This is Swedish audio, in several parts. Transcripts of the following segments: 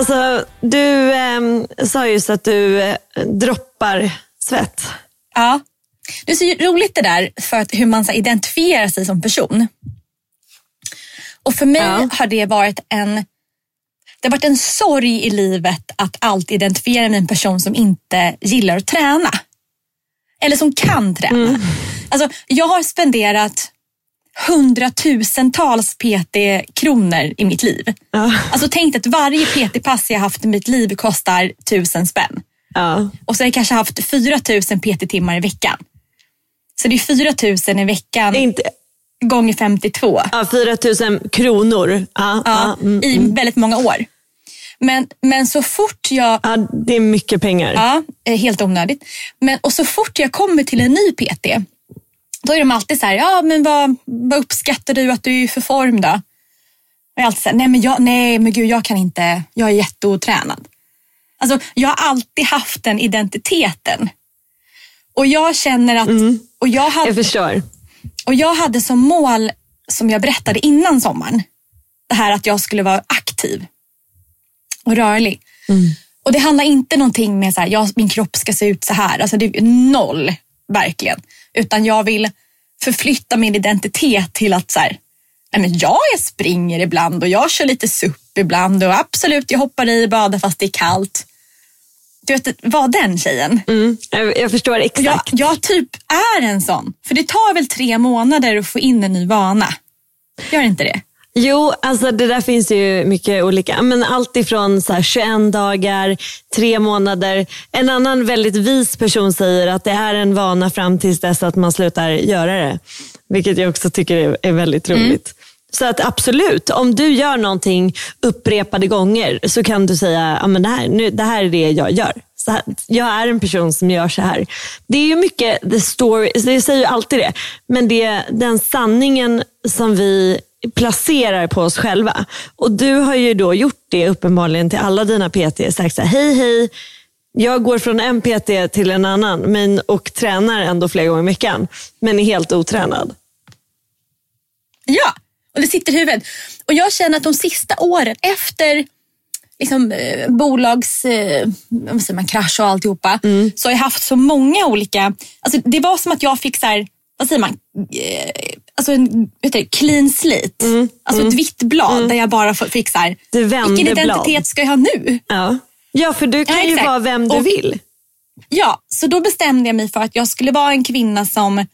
Alltså, du eh, sa just att du eh, droppar svett. Ja, det är så roligt det där för att hur man så identifierar sig som person. Och för mig Ja. har det varit en det har varit en sorg i livet att alltid identifiera mig med en person som inte gillar att träna. Eller som kan träna. Alltså, jag har spenderat hundratusentals PT-kronor i mitt liv. Ja. Alltså tänk att varje PT-pass jag haft i mitt liv kostar tusen spänn. Ja. Och så har jag kanske haft 4 000 PT-timmar i veckan. Så det är 4 000 i veckan Inte, gånger 52. ja, 4 000 kronor. Ja, Ja, mm, I väldigt många år. Men, men så fort jag... ja, det är mycket pengar. Ja, eh, helt onödigt. Men, och så fort jag kommer till en ny PT, då är de alltid så här, ja men vad, vad uppskattar du att du är för form då? Och jag är alltid så här, nej men, jag, nej men gud jag kan inte, jag är jätteotränad. Alltså jag har alltid haft den identiteten. Och jag känner att, och jag hade, Jag förstår. och jag hade som mål, som jag berättade innan sommaren, det här att jag skulle vara aktiv och rörlig. Och det handlar inte någonting med så här, jag, min kropp ska se ut så här. Alltså det är noll, verkligen. Utan jag vill förflytta min identitet till att så här, nej men jag springer ibland och jag kör lite SUP ibland och absolut jag hoppar i badar fast det är kallt. Du vet, var den tjejen. Mm, jag, jag förstår Och jag, exakt. jag typ är en sån. För det tar väl tre månader att få in en ny vana. Gör inte det? Jo, alltså det där finns ju mycket olika. Men allt ifrån så här 21 dagar, tre månader. En annan väldigt vis person säger att det är en vana fram tills dess att man slutar göra det. Vilket jag också tycker är, väldigt roligt. Så att absolut, om du gör någonting upprepade gånger så kan du säga att det, här, nu, det här är det jag gör. Så här, jag är en person som gör så här. Det är ju mycket the story, det säger ju alltid det. Men det är den sanningen som vi placerar på oss själva. Och du har ju då gjort det uppenbarligen till alla dina PT. Sagt så här, hej hej, jag går från en PT till en annan men, och tränar ändå flera gånger i veckan. Men är helt otränad. Ja, och det sitter i huvudet. Och jag känner att de sista åren efter liksom, eh, bolags, eh, vad säger man, krasch och alltihopa Mm. så har jag haft så många olika, alltså det var som att jag fick så här, vad säger man, eh, alltså en vet du, clean slate. Alltså ett vitt blad där jag bara fick så här, Mm. Vilken blad. identitet ska jag ha nu? Ja. ja, för du kan Ja, ju vara vem du Och- vill. Ja, så då bestämde jag mig för att jag skulle vara en kvinna som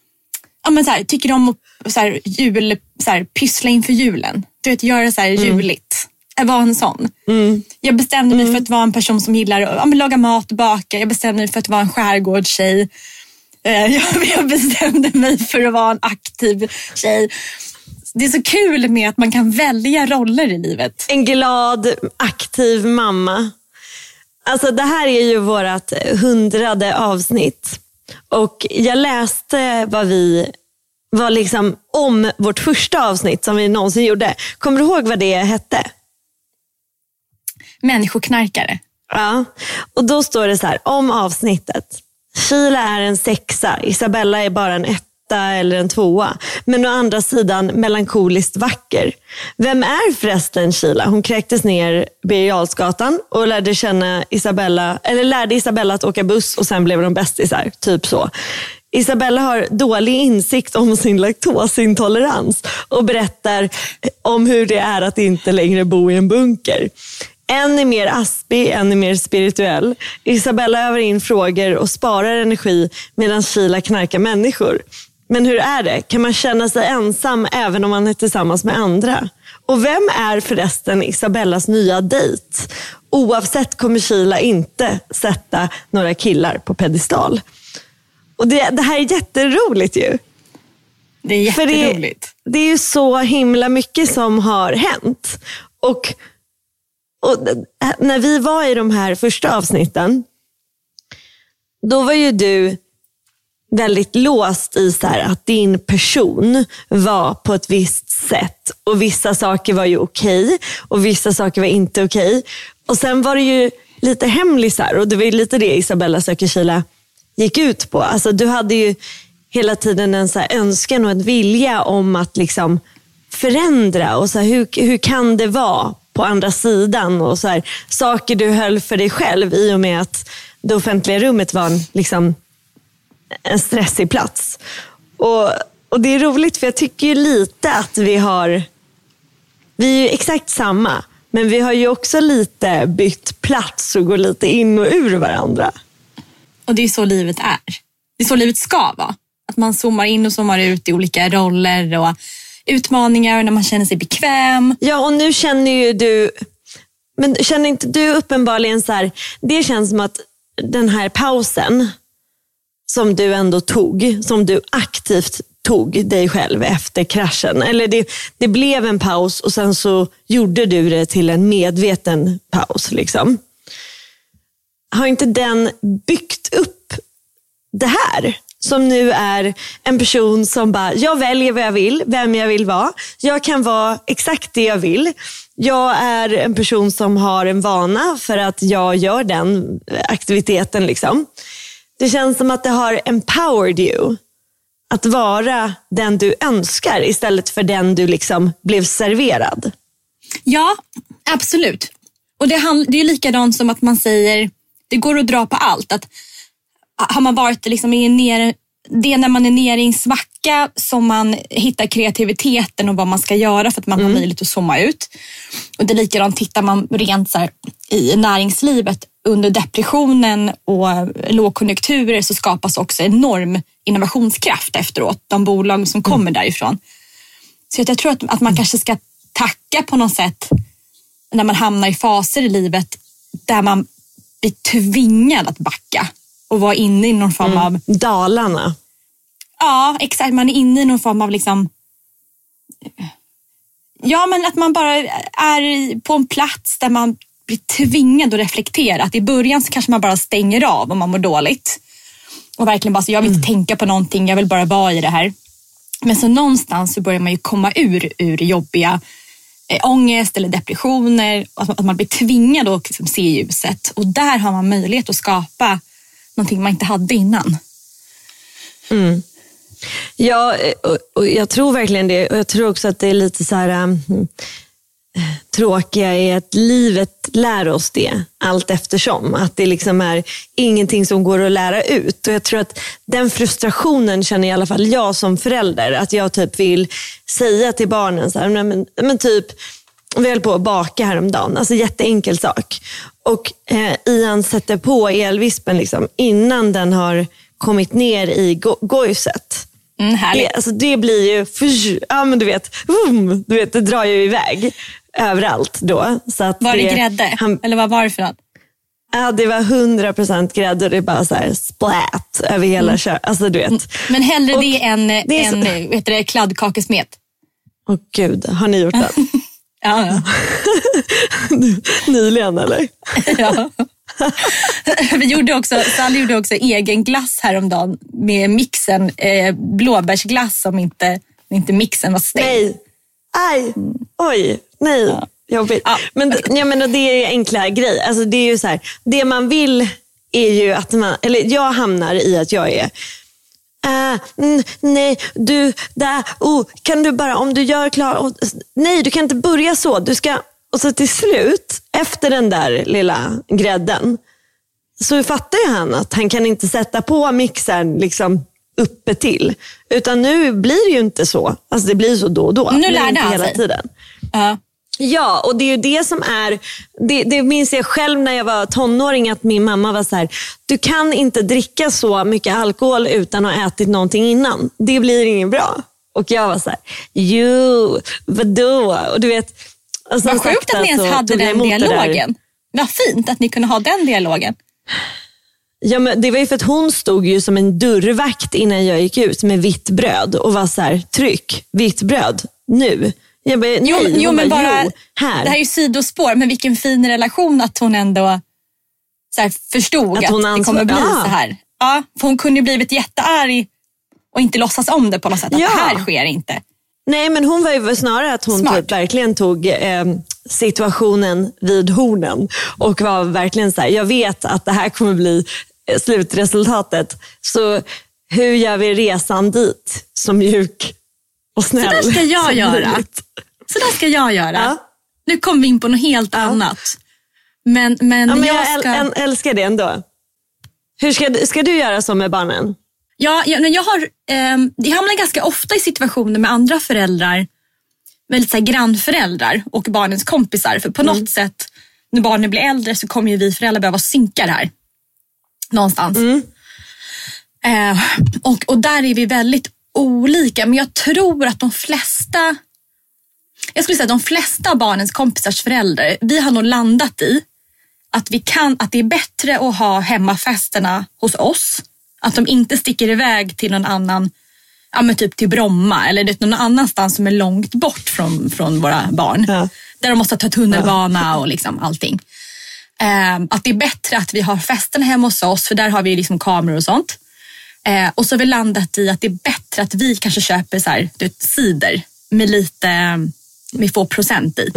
ja, men så här, tycker om att så här, jul, så här, pyssla inför julen. Du vet, göra så här juligt. Jag var en sån. Jag bestämde mig för att vara en person som gillar att ja, laga mat, baka. Jag bestämde mig för att vara en skärgårdstjej. Eh, Jag, jag bestämde mig för att vara en aktiv tjej. Det är så kul med att man kan välja roller i livet. En glad, aktiv mamma. Alltså det här är ju vårt hundrade avsnitt. Och jag läste vad vi var liksom om vårt första avsnitt som vi någonsin gjorde. Kommer du ihåg vad det hette? Människoknarkare. Ja, och då står det så här om avsnittet. Sheila är en sexa, Isabella är bara en etta eller en tvåa. Men å andra sidan melankoliskt vacker. Vem är förresten Sheila? Hon kräktes ner Birger Jarlsgatan och lärde känna Isabella, eller lärde Isabella att åka buss och sen blev de bästisar. Typ så. Isabella har dålig insikt om sin laktosintolerans och berättar om hur det är att inte längre bo i en bunker. En är mer aspig, en är mer spirituell. Isabella övar in frågor och sparar energi medan Sheila knarkar människor. Men hur är det? Kan man känna sig ensam även om man är tillsammans med andra? Och vem är förresten Isabellas nya dejt? Oavsett kommer Sheila inte sätta några killar på pedestal. Och det, det här är jätteroligt ju. Det är För jätteroligt. det, det är ju så himla mycket som har hänt. Och, och eh, när vi var i de här första avsnitten, då var ju du väldigt låst i så här att din person var på ett visst sätt. Och vissa saker var ju okej och vissa saker var inte okej. Och sen var det ju lite hemlisar och det var ju lite det Isabella söker Kila gick ut på. Alltså, du hade ju hela tiden en så här önskan och en vilja om att liksom förändra. Och så här, hur, hur kan det vara på andra sidan? Och så här, saker du höll för dig själv i och med att det offentliga rummet var en, liksom, en stressig plats. Och, och Det är roligt för jag tycker ju lite att vi har, vi är ju exakt samma. Men vi har ju också lite bytt plats och går lite in och ur varandra. Och det är så livet är. Det är så livet ska vara. Att man zoomar in och zoomar ut i olika roller och utmaningar och när man känner sig bekväm. Ja, och nu känner ju du, men känner inte du uppenbarligen så här, det känns som att den här pausen som du ändå tog, som du aktivt tog dig själv efter kraschen. Eller det, det blev en paus och sen så gjorde du det till en medveten paus. Liksom. Har inte den byggt upp det här? Som nu är en person som bara, jag väljer vad jag vill, vem jag vill vara. Jag kan vara exakt det jag vill. Jag är en person som har en vana för att jag gör den aktiviteten. Liksom. Det känns som att det har empowered you. Att vara den du önskar istället för den du liksom blev serverad. Ja, absolut. Och det, det är likadant som att man säger, det går att dra på allt. Att har man varit liksom i en ner, det är när man är nere i en svacka som man hittar kreativiteten och vad man ska göra för att man har möjlighet att zooma ut. Och det är likadant, tittar man rent så här, i näringslivet under depressionen och lågkonjunkturer så skapas också enorm innovationskraft efteråt. De bolag som kommer därifrån. Så jag tror att, att man kanske ska tacka på något sätt när man hamnar i faser i livet där man blir tvingad att backa och vara inne i någon form av... Dalarna. Ja, exakt. Man är inne i någon form av liksom... Ja, men att man bara är på en plats där man blir tvingad att reflektera. Att i början så kanske man bara stänger av om man mår dåligt. Och verkligen bara så, jag vill inte tänka på någonting, jag vill bara vara i det här. Men så någonstans så börjar man ju komma ur, ur jobbiga eh, ångest eller depressioner. Att, att man blir tvingad att liksom se ljuset. Och där har man möjlighet att skapa någonting man inte hade innan. Mm. Ja, eh, och, och jag tror verkligen det. Och jag tror också att det är lite så här... Eh, tråkiga är att livet lär oss det allt eftersom. Att det liksom är ingenting som går att lära ut. Och Jag tror att den frustrationen känner i alla fall jag som förälder. Att jag typ vill säga till barnen, så här, men, men typ, vi höll på att baka häromdagen. Alltså jätteenkel sak. Och eh, Ian sätter på elvispen liksom, innan den har kommit ner i go gojset. Mm. Det, alltså det blir ju, ja men du vet, vroom, du vet, det drar ju iväg överallt då. Så att Var det grädde? Han, Eller vad var det för något? ja, det var 100% grädde och det bara så här splat över hela mm. köret. Alltså du vet. Men hellre Och det än det är en så- vet du, det, kladdkakesmet. Åh gud, har ni gjort det? Ja, ja. Nyligen eller? ja. Vi gjorde också, Sally gjorde också egen glass häromdagen med mixen eh, blåbärsglass om inte, inte mixen var stängd. Nej. Aj. Oj. Nej. Jobbigt. Ja. Men jag menar, det är enkla grejer. Alltså, det är ju så här, det man vill är ju att man, eller jag hamnar i att jag är äh, nej, du, där, oh, kan du bara, om du gör klart, oh, nej du kan inte börja så. Du ska, och så till slut, efter den där lilla grädden, så fattar ju han att han kan inte sätta på mixern liksom uppe till. Utan nu blir det ju inte så. Alltså det blir så då och då. Nu lärde han hela sig. tiden. Ja. Ja, och det är ju det som är, det, det minns jag själv när jag var tonåring att min mamma var så här, du kan inte dricka så mycket alkohol utan att ha ätit någonting innan. Det blir inget bra. Och jag var så här, jo, vadå? Och du vet, och Vad sjukt att ni ens hade den dialogen. Vad fint att ni kunde ha den dialogen. Ja, men det var ju för att hon stod ju som en dörrvakt innan jag gick ut med vitt bröd och var så här, tryck, vitt bröd, nu. Jag bara, nej. Jo, jo men bara, jo, här. det här är ju sidospår, men vilken fin relation att hon ändå så här, förstod Att att, hon det kommer bli Ja. så här. Ja, för hon kunde ju blivit jättearg och inte låtsas om det på något sätt. Att Ja. det här sker inte. Nej, men hon var ju snarare att hon Smart. typ verkligen tog eh, situationen vid hornen och var verkligen så här, jag vet att det här kommer bli eh, slutresultatet. Så hur gör vi resan dit så mjuk och snäll Så där ska jag göra. Så där ska jag göra. Ja. Nu kom vi in på något helt annat. Men, men, Ja, men jag, jag ska... äl- älskar det ändå. Hur ska, ska du göra så med barnen? Ja, jag, men jag, har, ehm, jag hamnar ganska ofta i situationer med andra föräldrar, väldigt så här, grannföräldrar och barnens kompisar. För på Mm. något sätt, när barnen blir äldre så kommer ju vi föräldrar behöva synka det här. Någonstans. Mm. Eh, och, och där är vi väldigt olika. Men jag tror att de flesta, jag skulle säga att de flesta av barnens kompisars föräldrar, vi har nog landat i att, vi kan, att det är bättre att ha hemmafesterna hos oss. Att de inte sticker iväg till någon annan, ja men typ till Bromma eller någon annanstans som är långt bort från, från våra barn. Ja. Där de måste ta tunnelbana och liksom allting. Eh, att det är bättre att vi har festerna hemma hos oss för där har vi liksom kameror och sånt. Eh, och så har vi landat i att det är bättre att vi kanske köper så här, vet, cider med lite, med få procent i.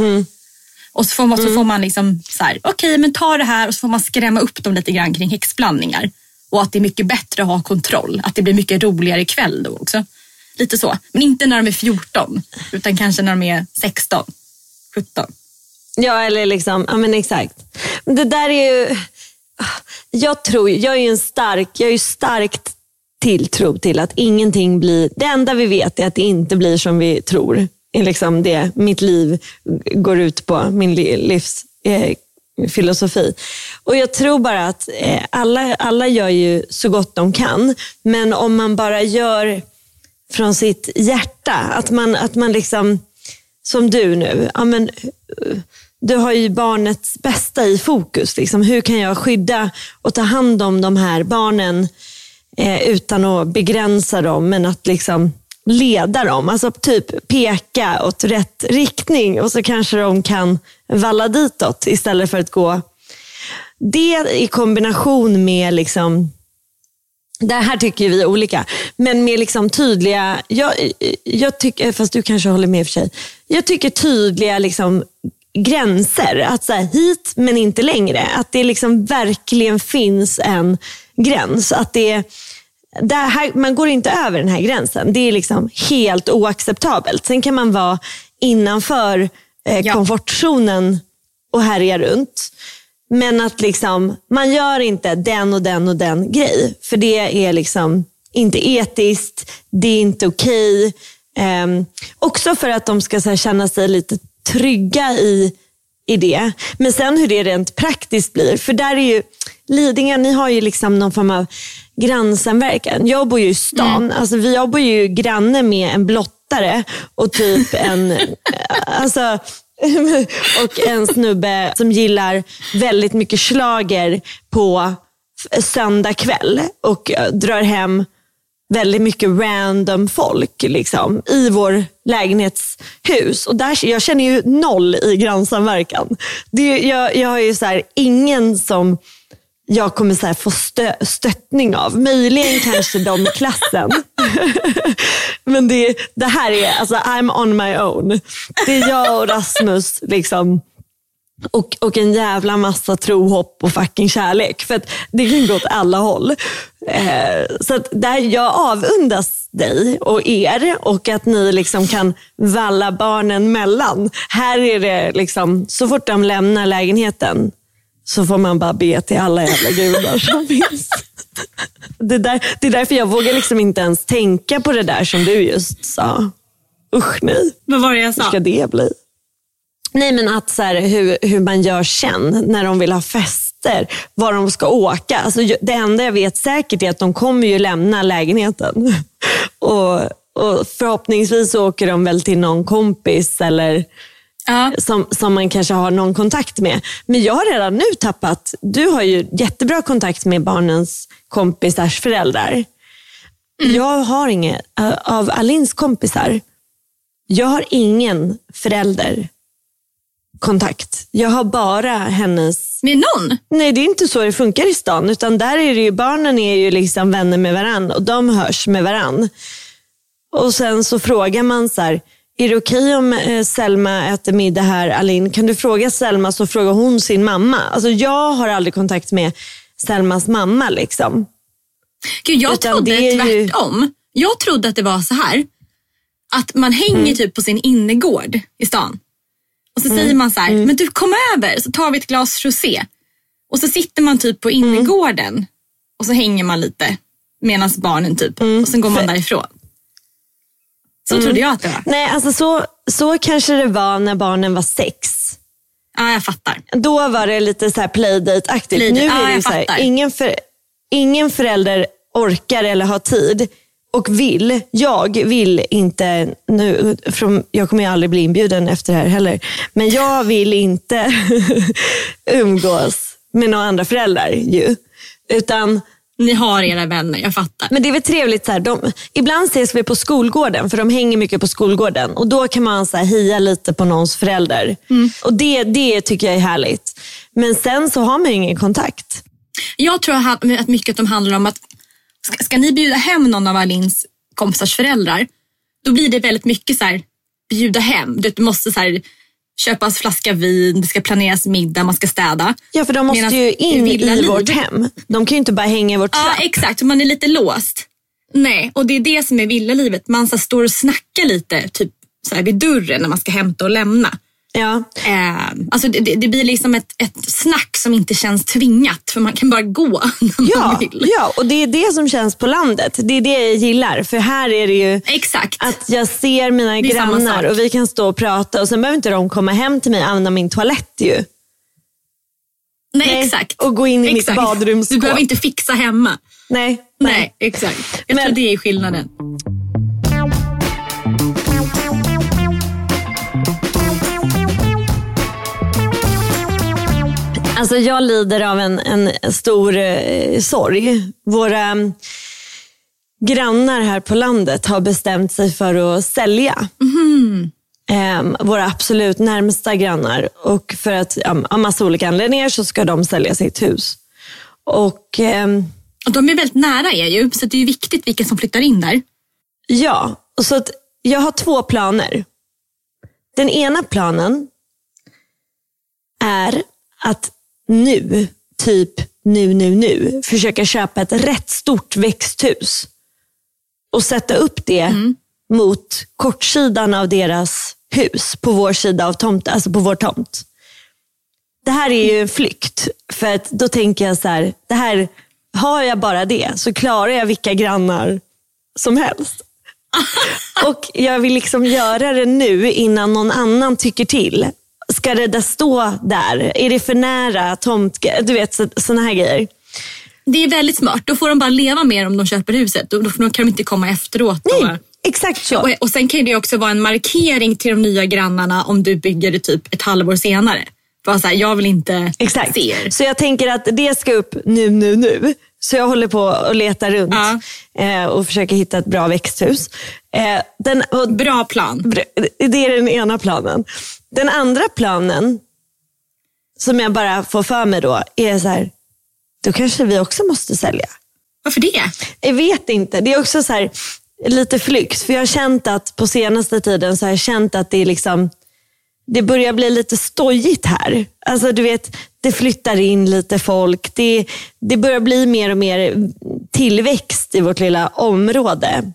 Och så får man, så får man liksom så här, okej men ta det här och så får man skrämma upp dem lite grann kring häxblandningar. Och att det är mycket bättre att ha kontroll. Att det blir mycket roligare ikväll då också. Lite så. Men inte när de är 14 utan kanske när de är 16, 17. Ja, eller liksom, ja men exakt. Det där är ju, jag tror, jag är ju en stark, jag är ju starkt tilltro till att ingenting blir, det enda vi vet är att det inte blir som vi tror. Det är liksom det mitt liv går ut på, min livsfilosofi. eh. Och jag tror bara att eh, alla, alla gör ju så gott de kan, men om man bara gör från sitt hjärta, att man, att man liksom som du nu, ja, men, du har ju barnets bästa i fokus. Liksom. Hur kan jag skydda och ta hand om de här barnen eh, utan att begränsa dem, men att liksom leda dem. Alltså typ peka åt rätt riktning och så kanske de kan valla ditåt istället för att gå det i kombination med liksom det här tycker vi är olika, men med liksom tydliga, jag, jag tycker, fast du kanske håller med i och för sig. Jag tycker tydliga liksom gränser, att så här, hit men inte längre. Att det liksom verkligen finns en gräns. Att det, det här, man går inte över den här gränsen. Det är liksom helt oacceptabelt. Sen kan man vara innanför eh, Ja. komfortzonen och härja runt. Men att liksom, man gör inte den och den och den grej. För det är liksom inte etiskt, det är inte okej. Ehm, också för att de ska här, känna sig lite trygga i, i det. Men sen hur det rent praktiskt blir. För där är ju, Lidingö, ni har ju liksom någon form av grannsamverkan. Jag bor ju i stan. Alltså, vi, jag bor ju granne med en blottare och typ en... alltså, och en snubbe som gillar väldigt mycket slager på söndag kväll och eh, drar hem väldigt mycket random folk liksom, i vår lägenhetshus. Och där, jag känner ju noll i grannsamverkan. Det, jag, jag har ju så här, ingen som jag kommer så här få stö, stöttning av. Möjligen kanske de i klassen. Men det, det här är, alltså I'm on my own. Det är jag och Rasmus liksom. Och, och en jävla massa tro, hopp och fucking kärlek. För att det kan gå åt alla håll. Eh, så att där jag avundas dig och er och att ni liksom kan valla barnen mellan. Här är det liksom, så fort de lämnar lägenheten så får man bara be till alla jävla gudar som finns. Det, där, det är därför jag vågar liksom inte ens tänka på det där som du just sa. Usch nej. Vad var det jag Hur sa? ska det bli? Nej men att så här, hur, hur man gör sen när de vill ha fester. Var de ska åka. Alltså, det enda jag vet säkert är att de kommer ju lämna lägenheten. Och, och förhoppningsvis åker de väl till någon kompis eller Ja. som, som man kanske har någon kontakt med. Men jag har redan nu tappat, du har ju jättebra kontakt med barnens kompisars föräldrar. Jag har inget, av Alins kompisar, jag har ingen förälderkontakt. Jag har bara hennes Med någon? Nej, det är inte så det funkar i stan. Utan där är det ju, barnen är ju liksom vänner med varann och de hörs med varann. Och sen så frågar man så här, är det okej om eh, Selma äter middag här, Alin? Kan du fråga Selma så frågar hon sin mamma. Alltså jag har aldrig kontakt med Selmas mamma. liksom. Gud, jag Utan trodde det är ju- tvärtom. Jag trodde att det var så här. Att man Mm. hänger typ på sin innergård i stan. Och så säger man så här, Mm. men du kom över så tar vi ett glas rosé. Och så sitter man typ på Mm. innergården. Och så hänger man lite medan barnen typ. Mm. Och sen går man därifrån. Så trodde jag att det var. Nej, alltså så, så kanske det var när barnen var sex. Ja, jag fattar. Då var det lite så här playdate-aktigt. Playdate, Nu är ja, det så här, ingen, för, ingen förälder orkar eller har tid och vill. Jag vill inte, nu, från, jag kommer ju aldrig bli inbjuden efter det här heller, men jag vill inte umgås med några andra föräldrar ju. Utan Ni har era vänner, jag fattar. men det är väl trevligt, så här, de, ibland ses vi på skolgården, för de hänger mycket på skolgården. Och Då kan man så här, hia lite på någons förälder. Och det, det tycker jag är härligt. Men sen så har man ingen kontakt. Jag tror att mycket de handlar om att ska, ska ni bjuda hem någon av Alins kompisars föräldrar, då blir det väldigt mycket så här, bjuda hem. Du måste så här, köpas flaska vin, det ska planeras middag, man ska städa. Ja, för de måste Medan ju in i vårt hem. De kan ju inte bara hänga i vårt Ja, trapp. exakt. Man är lite låst. Nej, och det är det som är villalivet. Man så står och snackar lite typ så här, vid dörren när man ska hämta och lämna. Ja. Eh, alltså det, det blir liksom ett, ett snack som inte känns tvingat för man kan bara gå när man Ja, vill. ja, och det är det som känns på landet. Det är det jag gillar. För här är det ju Exakt. att jag ser mina grannar och vi kan stå och prata och sen behöver inte de komma hem till mig och använda min toalett ju. Nej, Nej, exakt. och gå in i mitt exakt. badrumsskåp. Du behöver inte fixa hemma. Nej, Nej, exakt. Jag Men- tror det är skillnaden. Alltså jag lider av en, en stor eh, sorg. Våra mm, grannar här på landet har bestämt sig för att sälja. Ehm, våra absolut närmsta grannar. Och för att ja, av massa olika anledningar så ska de sälja sitt hus. Och ehm, Och de är väldigt nära er ju, så det är viktigt vilka som flyttar in där. Ja, och så att jag har två planer. Den ena planen är att nu, typ nu, nu, nu, försöka köpa ett rätt stort växthus och sätta upp det mot kortsidan av deras hus på vår sida av tomten, alltså på vår tomt. Det här är ju en flykt. För att då tänker jag så här, det här, har jag bara det så klarar jag vilka grannar som helst. Och jag vill liksom göra det nu innan någon annan tycker till. Ska det där stå där? Är det för nära tomt? Du vet sådana här grejer. Det är väldigt smart. Då får de bara leva med om de köper huset. Då, då kan de inte komma efteråt. Nej, exakt så. Och, och sen kan det också vara en markering till de nya grannarna om du bygger det typ ett halvår senare. Bara så här, jag vill inte Exakt. se er. Så jag tänker att det ska upp nu, nu, nu. Så jag håller på och letar runt Ja. eh, och försöker hitta ett bra växthus. Eh, den, och, Bra plan. det är den ena planen. Den andra planen, som jag bara får för mig då, är så här, då kanske vi också måste sälja. Varför det? Jag vet inte. Det är också så här, lite flykt. För jag har känt att på senaste tiden så har jag känt att det är liksom det börjar bli lite stojigt här. Alltså du vet, det flyttar in lite folk. Det, det börjar bli mer och mer tillväxt i vårt lilla område.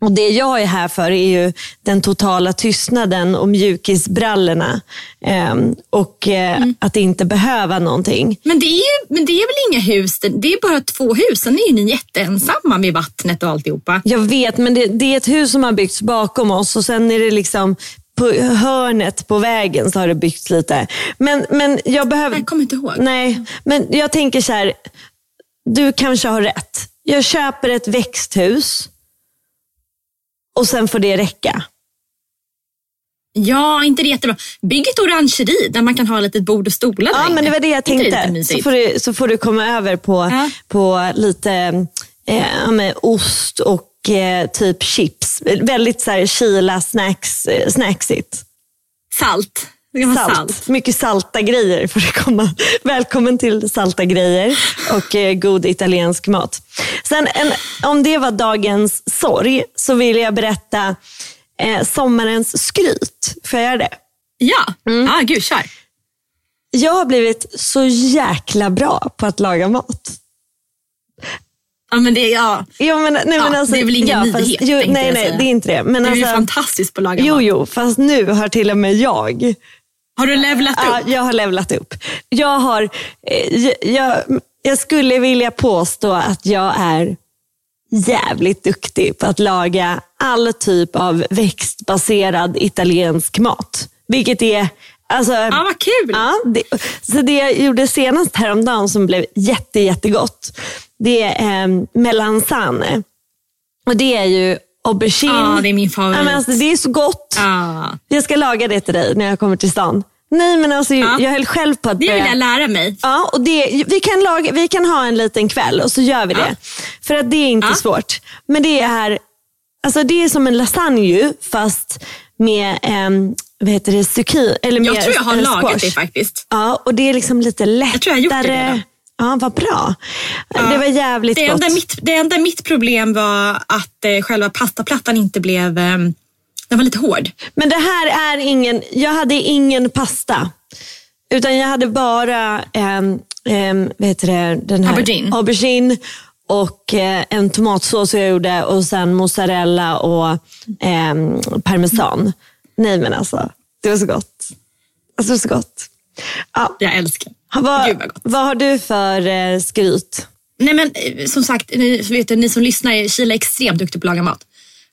Och Det jag är här för är ju den totala tystnaden och mjukisbrallorna. Ehm, och eh, att inte behöva någonting. Men det, är ju, men det är väl inga hus? Det är bara två hus. Sen är ju ni jätteensamma vid vattnet och alltihopa. Jag vet, men det, det är ett hus som har byggts bakom oss och sen är det liksom på hörnet på vägen så har det byggts lite. Men, men jag behöver... Jag kommer inte ihåg. Nej, men jag tänker så här. Du kanske har rätt. Jag köper ett växthus och sen får det räcka. Ja, inte det jättebra. Bygg ett orangeri där man kan ha lite bord och stolar Ja, men det var det jag tänkte. Så mysigt? får, du, så får du komma över på, Ja. på lite eh, ost och eh, typ chips. Väldigt så här Kila snacks, eh, snacksigt. Salt. Salt. salt. Mycket salta grejer får det komma. Välkommen till salta grejer och eh, god italiensk mat. Sen en, om det var dagens sorg så vill jag berätta eh, sommarens skryt. Får jag göra det? Ja, Mm. ah, gud kör. Jag har blivit så jäkla bra på att laga mat. Ja, men det, ja. Jo, men, nej, Ja, men alltså, det är väl ingen fast- nyhet, jo, Nej, nej, det är inte det. Men Du är ju alltså, fantastisk på att laga jo, mat. jo, fast nu har till och med jag Har du levlat Ja, upp? jag har levlat upp. Jag, har, eh, jag, jag, jag skulle vilja påstå att jag är jävligt duktig på att laga all typ av växtbaserad italiensk mat. Vilket är... Alltså, Ja, vad kul. Ja, det, så det jag gjorde senast häromdagen som blev jätte, jättegott, det är eh, melanzane. Och det är ju aubergine. Ja, det är min favorit. Ja, men alltså, det är så gott. Ja. Jag ska laga det till dig när jag kommer till stan. Nej men alltså Ja. jag höll själv på att Det vill jag lära mig. Ja, och det, vi, kan laga, vi kan ha en liten kväll och så gör vi det. För att det är inte Ja. svårt. Men det är, alltså det är som en lasagne fast med um, vad heter det, zucchini. Eller Jag med, tror jag har eh, lagat squash. det faktiskt. Ja, och det är liksom lite lättare. Jag tror jag har gjort det redan. Ja, vad bra. Det var jävligt Det gott. enda, mitt, det enda mitt problem var att eh, själva pastaplattan inte blev... Eh, den var lite hård. Men det här är ingen, jag hade ingen pasta. Utan jag hade bara um, um, vad heter det, den här, Aubergine. aubergine och eh, en tomatsås jag gjorde och sen mozzarella och um, parmesan. Nej men alltså, det var så gott. Alltså, det var så gott. Ja. Jag älskar. Vad, Gud vad vad har du för eh, skryt? Nej men eh, som sagt, ni, vet du, ni som lyssnar, Kila är extremt duktig på att laga mat.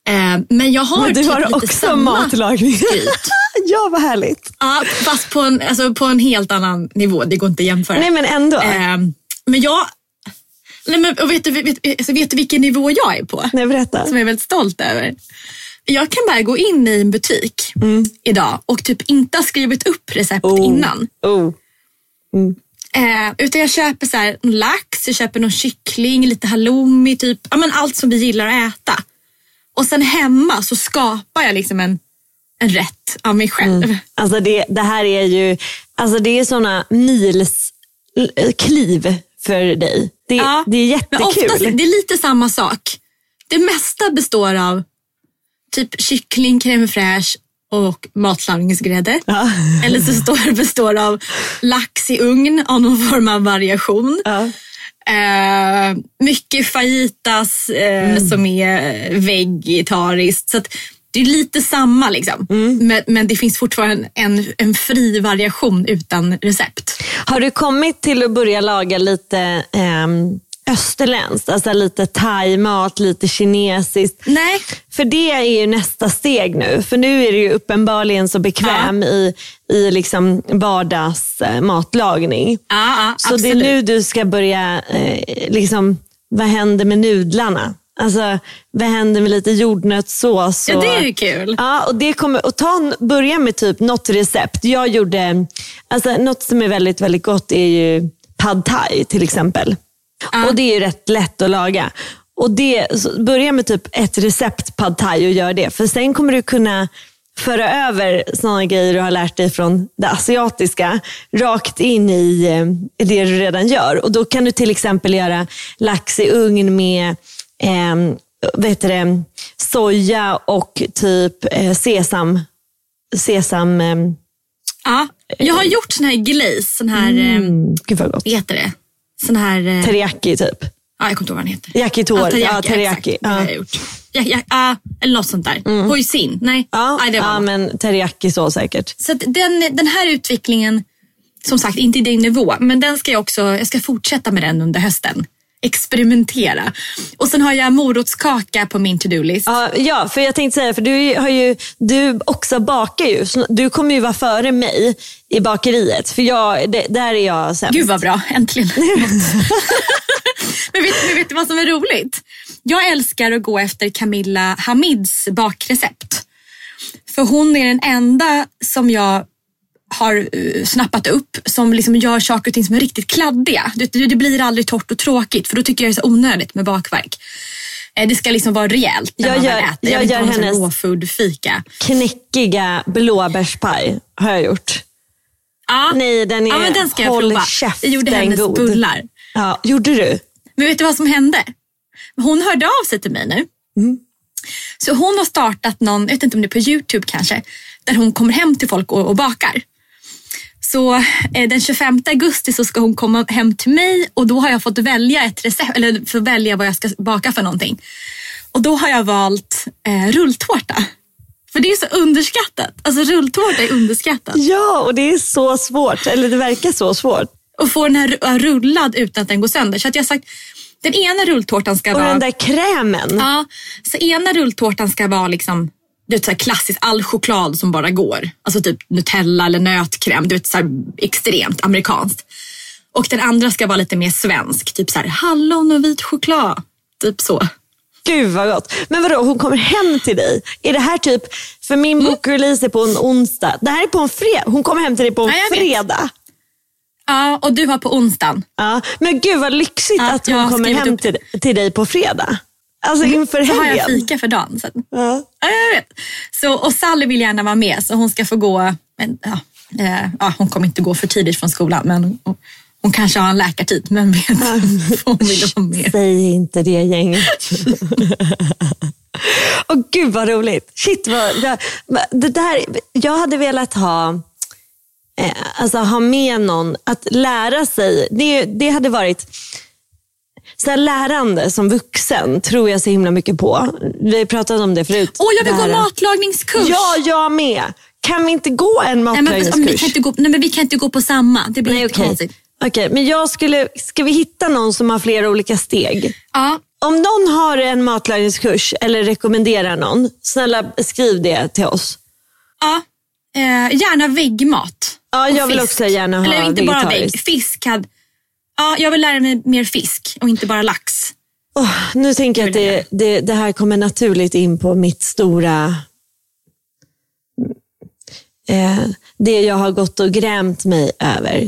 Eh, men jag har Men du typ har också matlagning. skryt. ja, vad härligt. Ja, fast på en, alltså, på en helt annan nivå. Det går inte att jämföra. Nej men ändå. Eh, men jag... Nej, men, och vet, du, vet, alltså, vet du vilken nivå jag är på? Nej, berätta. Som jag är väldigt stolt över. Jag kan bara gå in i en butik Mm. idag och typ inte ha skrivit upp recept Oh. innan. Oh. Eh, utan jag köper så här, lax, jag köper någon kyckling, lite halloumi, typ. Ja, men allt som vi gillar att äta. Och sen hemma så skapar jag liksom en, en rätt av mig själv. Alltså det, det här är ju alltså det är såna mils l- kliv för dig. Det, Ja, det är Men oftast, jättekul. det är lite samma sak. Det mesta består av typ kyckling, crème fraîche och matlagningsgrädde. Ja. Eller så står, består av lax i ugn av någon form av variation. Ja. Eh, mycket fajitas eh, Mm. som är vegetariskt. Så Det är lite samma liksom. Mm. Men, men det finns fortfarande en, en fri variation utan recept. Har du kommit till att börja laga lite ehm, österländskt? Alltså lite thaimat, lite kinesiskt? Nej. För det är ju nästa steg nu. För nu är du ju uppenbarligen så bekväm i, i liksom vardagsmatlagning. Ja, ja, Så absolut. det är nu du ska börja, eh, liksom, vad händer med nudlarna? Alltså, vad händer med lite jordnötssås? Ja, och- det är ju kul. Ja, och det kommer, och ta börja med typ något recept. Jag gjorde, alltså något som är väldigt, väldigt gott är ju pad thai till exempel. Och det är ju rätt lätt att laga. Och det, börja med typ ett recept pad thai och gör det. För sen kommer du kunna föra över sådana grejer du har lärt dig från det asiatiska rakt in i eh, det du redan gör. Och Då kan du till exempel göra lax i ugn med eh, heter det, soja och typ eh, sesam. sesam eh, Ja, jag har gjort sån här glaze, sån här, mm. mm, gud vad gott. vad heter det? Sån här, eh, Teriyaki typ. ja, jag kommer inte ihåg vad den heter. Yakitori. Ja, Ja, teriyaki. exakt. Ja. jag gjort. Ja, ja, eller något sånt där. Hoisin, nej. Ja, nej det var ja något. men teriyaki så säkert. Så den, den här utvecklingen, som sagt inte i din nivå, men den ska jag också, jag ska fortsätta med den under hösten. Experimentera. Och sen har jag morotskaka på min to-do-list. Ja, ja, för jag tänkte säga, för du har ju, du också bakar ju. Du kommer ju vara före mig i bakeriet. För jag, det, där är jag sämst. Gud vad bra, äntligen. men, vet, men vet du vad som är roligt? Jag älskar att gå efter Camilla Hamids bakrecept. För hon är den enda som jag har eh, snappat upp som liksom gör saker och ting som är riktigt kladdiga. Det, det blir aldrig torrt och tråkigt för då tycker jag det är så onödigt med bakverk. Eh, Det ska liksom vara rejält när Jag man gör- väl äter. jag vill inte gör ha hennes- fika. Knäckiga blåbärspaj har jag gjort. Ja. Nej, den är ja, men den ska jag håll prova. käften Jag gjorde hennes god. bullar. Ja, gjorde du? Men vet du vad som hände? Hon hörde av sig till mig nu. Så hon har startat någon, jag vet inte om det är på Youtube kanske, där hon kommer hem till folk och, och bakar. Så eh, den 25 augusti så ska hon komma hem till mig och då har jag fått välja ett recept, eller få välja vad jag ska baka för någonting. Och då har jag valt eh, rulltårta. För det är så underskattat. Alltså rulltårta är underskattat. Ja, och det är så svårt. Eller det verkar så svårt. Och få den här ru- rullad utan att den går sönder. Så att jag har sagt, den ena rulltårtan ska Och vara... den där krämen. Ja, så ena rulltårtan ska vara liksom du vet, så här klassiskt all choklad som bara går. Alltså typ Nutella eller nötkräm. Du vet, så här extremt amerikanskt. Och den andra ska vara lite mer svensk. Typ så här hallon och vit choklad. Typ så. Gud vad gott. Men vadå, hon kommer hem till dig? Är det här typ, för min Mm. bokrelease är på en onsdag. Det här är på en fredag. Hon kommer hem till dig på en Ja, fredag. Ja, och du har på onsdagen. Ja. Men gud vad lyxigt Ja, att hon kommer hem till, till dig på fredag. Alltså inför Så har jag helgen. fika för dagen. Så Ja. ja, jag vet. Så, och Sally vill gärna vara med så hon ska få gå. Men, ja, eh, ja, hon kommer inte gå för tidigt från skolan men hon, hon kanske har en läkartid. Men vet, hon vill vara med. Säg inte det gänget. Och gud vad roligt. Shit vad, det, det där, jag hade velat ha, eh, alltså ha med någon att lära sig. Det, det hade varit så här lärande som vuxen tror jag så himla mycket på. Vi har pratat om det förut. Åh, jag vill gå matlagningskurs! Ja, jag med. Kan vi inte gå en Nej, men, men, vi matlagningskurs? kan inte gå, nej, men vi kan inte gå på samma. Det blir Nej, okej. konstigt. Okej, men jag skulle, ska vi hitta någon som har flera olika steg? Ja, Om någon har en matlagningskurs eller rekommenderar någon, snälla skriv det till oss. ja. Eh, gärna väggmat. Ja, jag vill fisk. också gärna ha Eller inte bara vägg. Fisk. Hade, ja, jag vill lära mig mer fisk och inte bara lax. Åh, nu tänker jag att det, det, det här kommer naturligt in på mitt stora... Eh, det jag har gått och grämt mig över.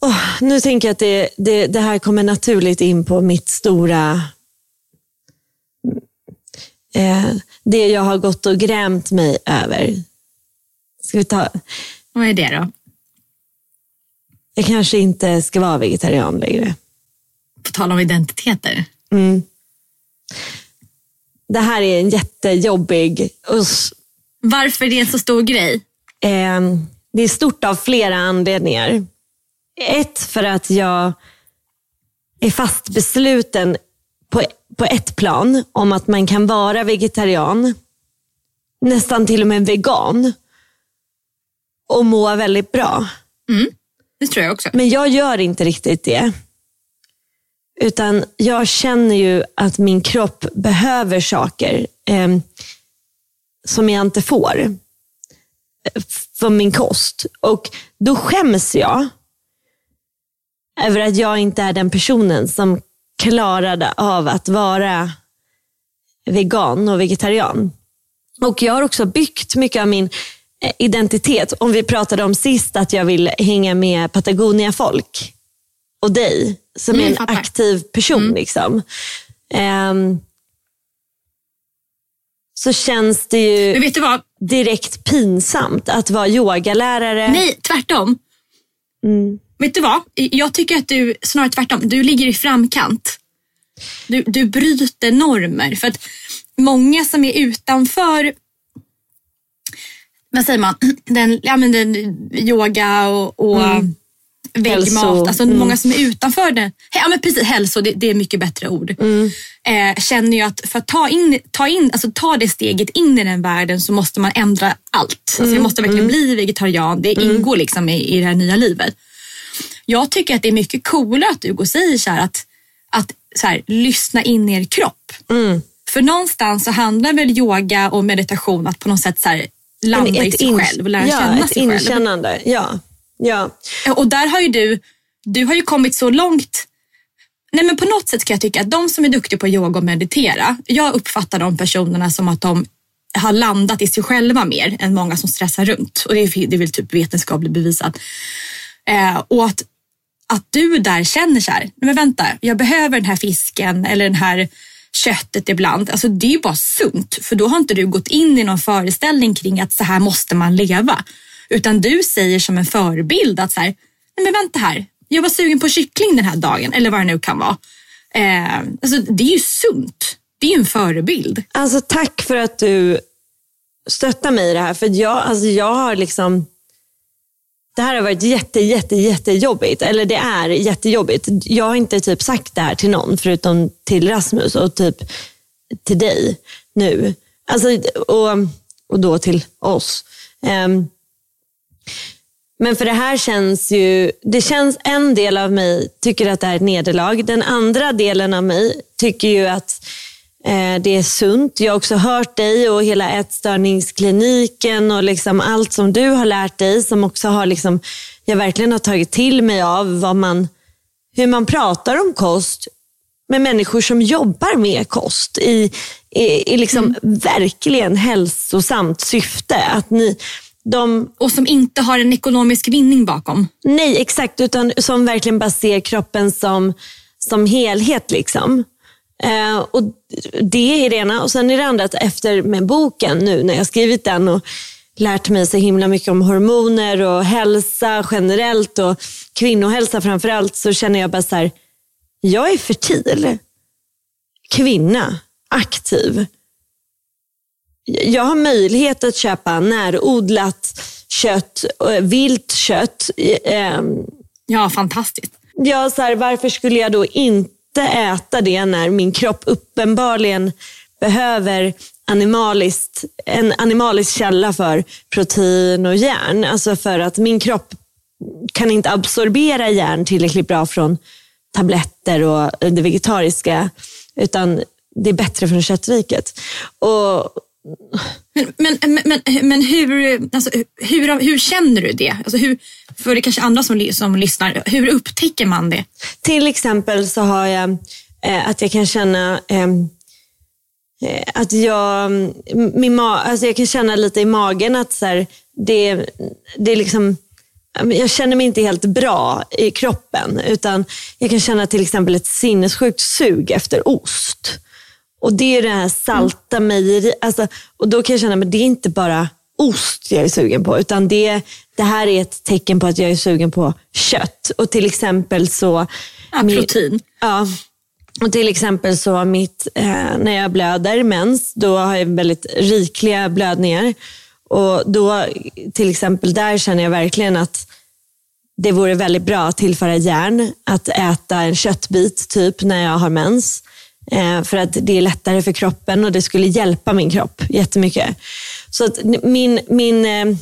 Oh, nu tänker jag att det, det, det här kommer naturligt in på mitt stora... Eh, det jag har gått och grämt mig över. Ska vi ta... Vad är det då? Jag kanske inte ska vara vegetarian längre. På tal om identiteter. Mm. Det här är en jättejobbig... Usch. Varför är det en så stor grej? Eh, det är stort av flera anledningar. Ett, för att jag är fast besluten på, på ett plan om att man kan vara vegetarian, nästan till och med vegan och må väldigt bra. Det tror jag också. Men jag gör inte riktigt det. Utan jag känner ju att min kropp behöver saker eh, som jag inte får eh, för min kost. Och då skäms jag över att jag inte är den personen som klarade av att vara vegan och vegetarian. Och jag har också byggt mycket av min eh, identitet. Om vi pratade om sist att jag vill hänga med Patagonia-folk och dig som Mm, är en fattar. aktiv person. Liksom. Ehm, så känns det ju direkt pinsamt att vara yogalärare. Nej, tvärtom. Mm. Vet du vad? Jag tycker att du, snarare tvärtom, du ligger i framkant. Du, du bryter normer. För att många som är utanför vad säger man, den, ja, men den, yoga och, och Mm. Väggmat. Alltså Mm. många som är utanför det. Ja men precis, hälso, det, det är mycket bättre ord. Mm. Eh, känner ju att för att ta, in, ta, in, alltså ta det steget in i den världen så måste man ändra allt. Alltså Mm. jag måste verkligen bli vegetarian. Det ingår liksom i, i det här nya livet. Jag tycker att det är mycket coolare att du går och säger så här att, att så här, lyssna in i er kropp. Mm. För någonstans så handlar väl yoga och meditation att på något sätt så här, landa i sig själv och lära ja, känna ett sig själv. inkännande. Ja. Ja. Och där har ju du, du har ju kommit så långt. Nej men på något sätt kan jag tycka att de som är duktiga på yoga och meditera, jag uppfattar de personerna som att de har landat i sig själva mer än många som stressar runt. Och det är, det är väl typ vetenskapligt bevisat. Eh, och att, att du där känner så här, men vänta, jag behöver den här fisken eller den här köttet ibland. Alltså det är ju bara sunt, för då har inte du gått in i någon föreställning kring att så här måste man leva. Utan du säger som en förebild att så här, nej men vänta här, jag var sugen på kyckling den här dagen, eller vad det nu kan vara. Eh, alltså det är ju sunt. Det är ju en förebild. Alltså tack för att du stöttar mig i det här. För jag, alltså, jag har liksom... Det här har varit jätte, jätte, jättejobbigt. Eller det är jättejobbigt. Jag har inte typ sagt det här till någon förutom till Rasmus och typ till dig nu. Alltså, och, och då till oss. Um, men för det här känns ju, det känns en del av mig tycker att det är ett nederlag. Den andra delen av mig tycker ju att det är sunt. Jag har också hört dig och hela ätstörningskliniken och liksom allt som du har lärt dig som också har liksom, jag verkligen har tagit till mig av vad man, hur man pratar om kost med människor som jobbar med kost i, i, i liksom verkligen hälsosamt syfte. Att ni, de, Och som inte har en ekonomisk vinning bakom. Nej, exakt. Utan som verkligen bara ser kroppen som, som helhet. liksom. Eh, och Det är det ena. Och sen är det andra att efter med boken nu när jag skrivit den och lärt mig så himla mycket om hormoner och hälsa generellt och kvinnohälsa framför allt så känner jag bara så här, jag är fertil. kvinna, aktiv. Jag har möjlighet att köpa närodlat kött, eh, vilt kött. Eh, Ja, fantastiskt. Ja, så här, varför skulle jag då inte inte äta det när min kropp uppenbarligen behöver animaliskt, en animalisk källa för protein och järn. Alltså för att min kropp kan inte absorbera järn tillräckligt bra från tabletter och det vegetariska. Utan det är bättre från köttriket. Och men, men, men, men hur, alltså, hur, hur känner du det? Alltså, hur, för det är kanske andra som, som lyssnar. Hur upptäcker man det? Till exempel så har jag eh, att jag kan känna ehm, eh, att jag, min ma- alltså jag kan känna lite i magen att så här, det, det är liksom jag känner mig inte helt bra i kroppen. Utan jag kan känna till exempel ett sinnessjukt sug efter ost. Och det är det här salta mm. mejeri. Alltså, och då kan jag känna att det är inte bara ost jag är sugen på. Utan det, det här är ett tecken på att jag är sugen på kött. Och till exempel så... Ja, protein. ja. Och till exempel så mitt, eh, när jag blöder mens, då har jag väldigt rikliga blödningar. Och då till exempel där känner jag verkligen att det vore väldigt bra att tillföra järn. Att äta en köttbit typ när jag har mens. Eh, för att det är lättare för kroppen och det skulle hjälpa min kropp jättemycket. Så att min, min eh,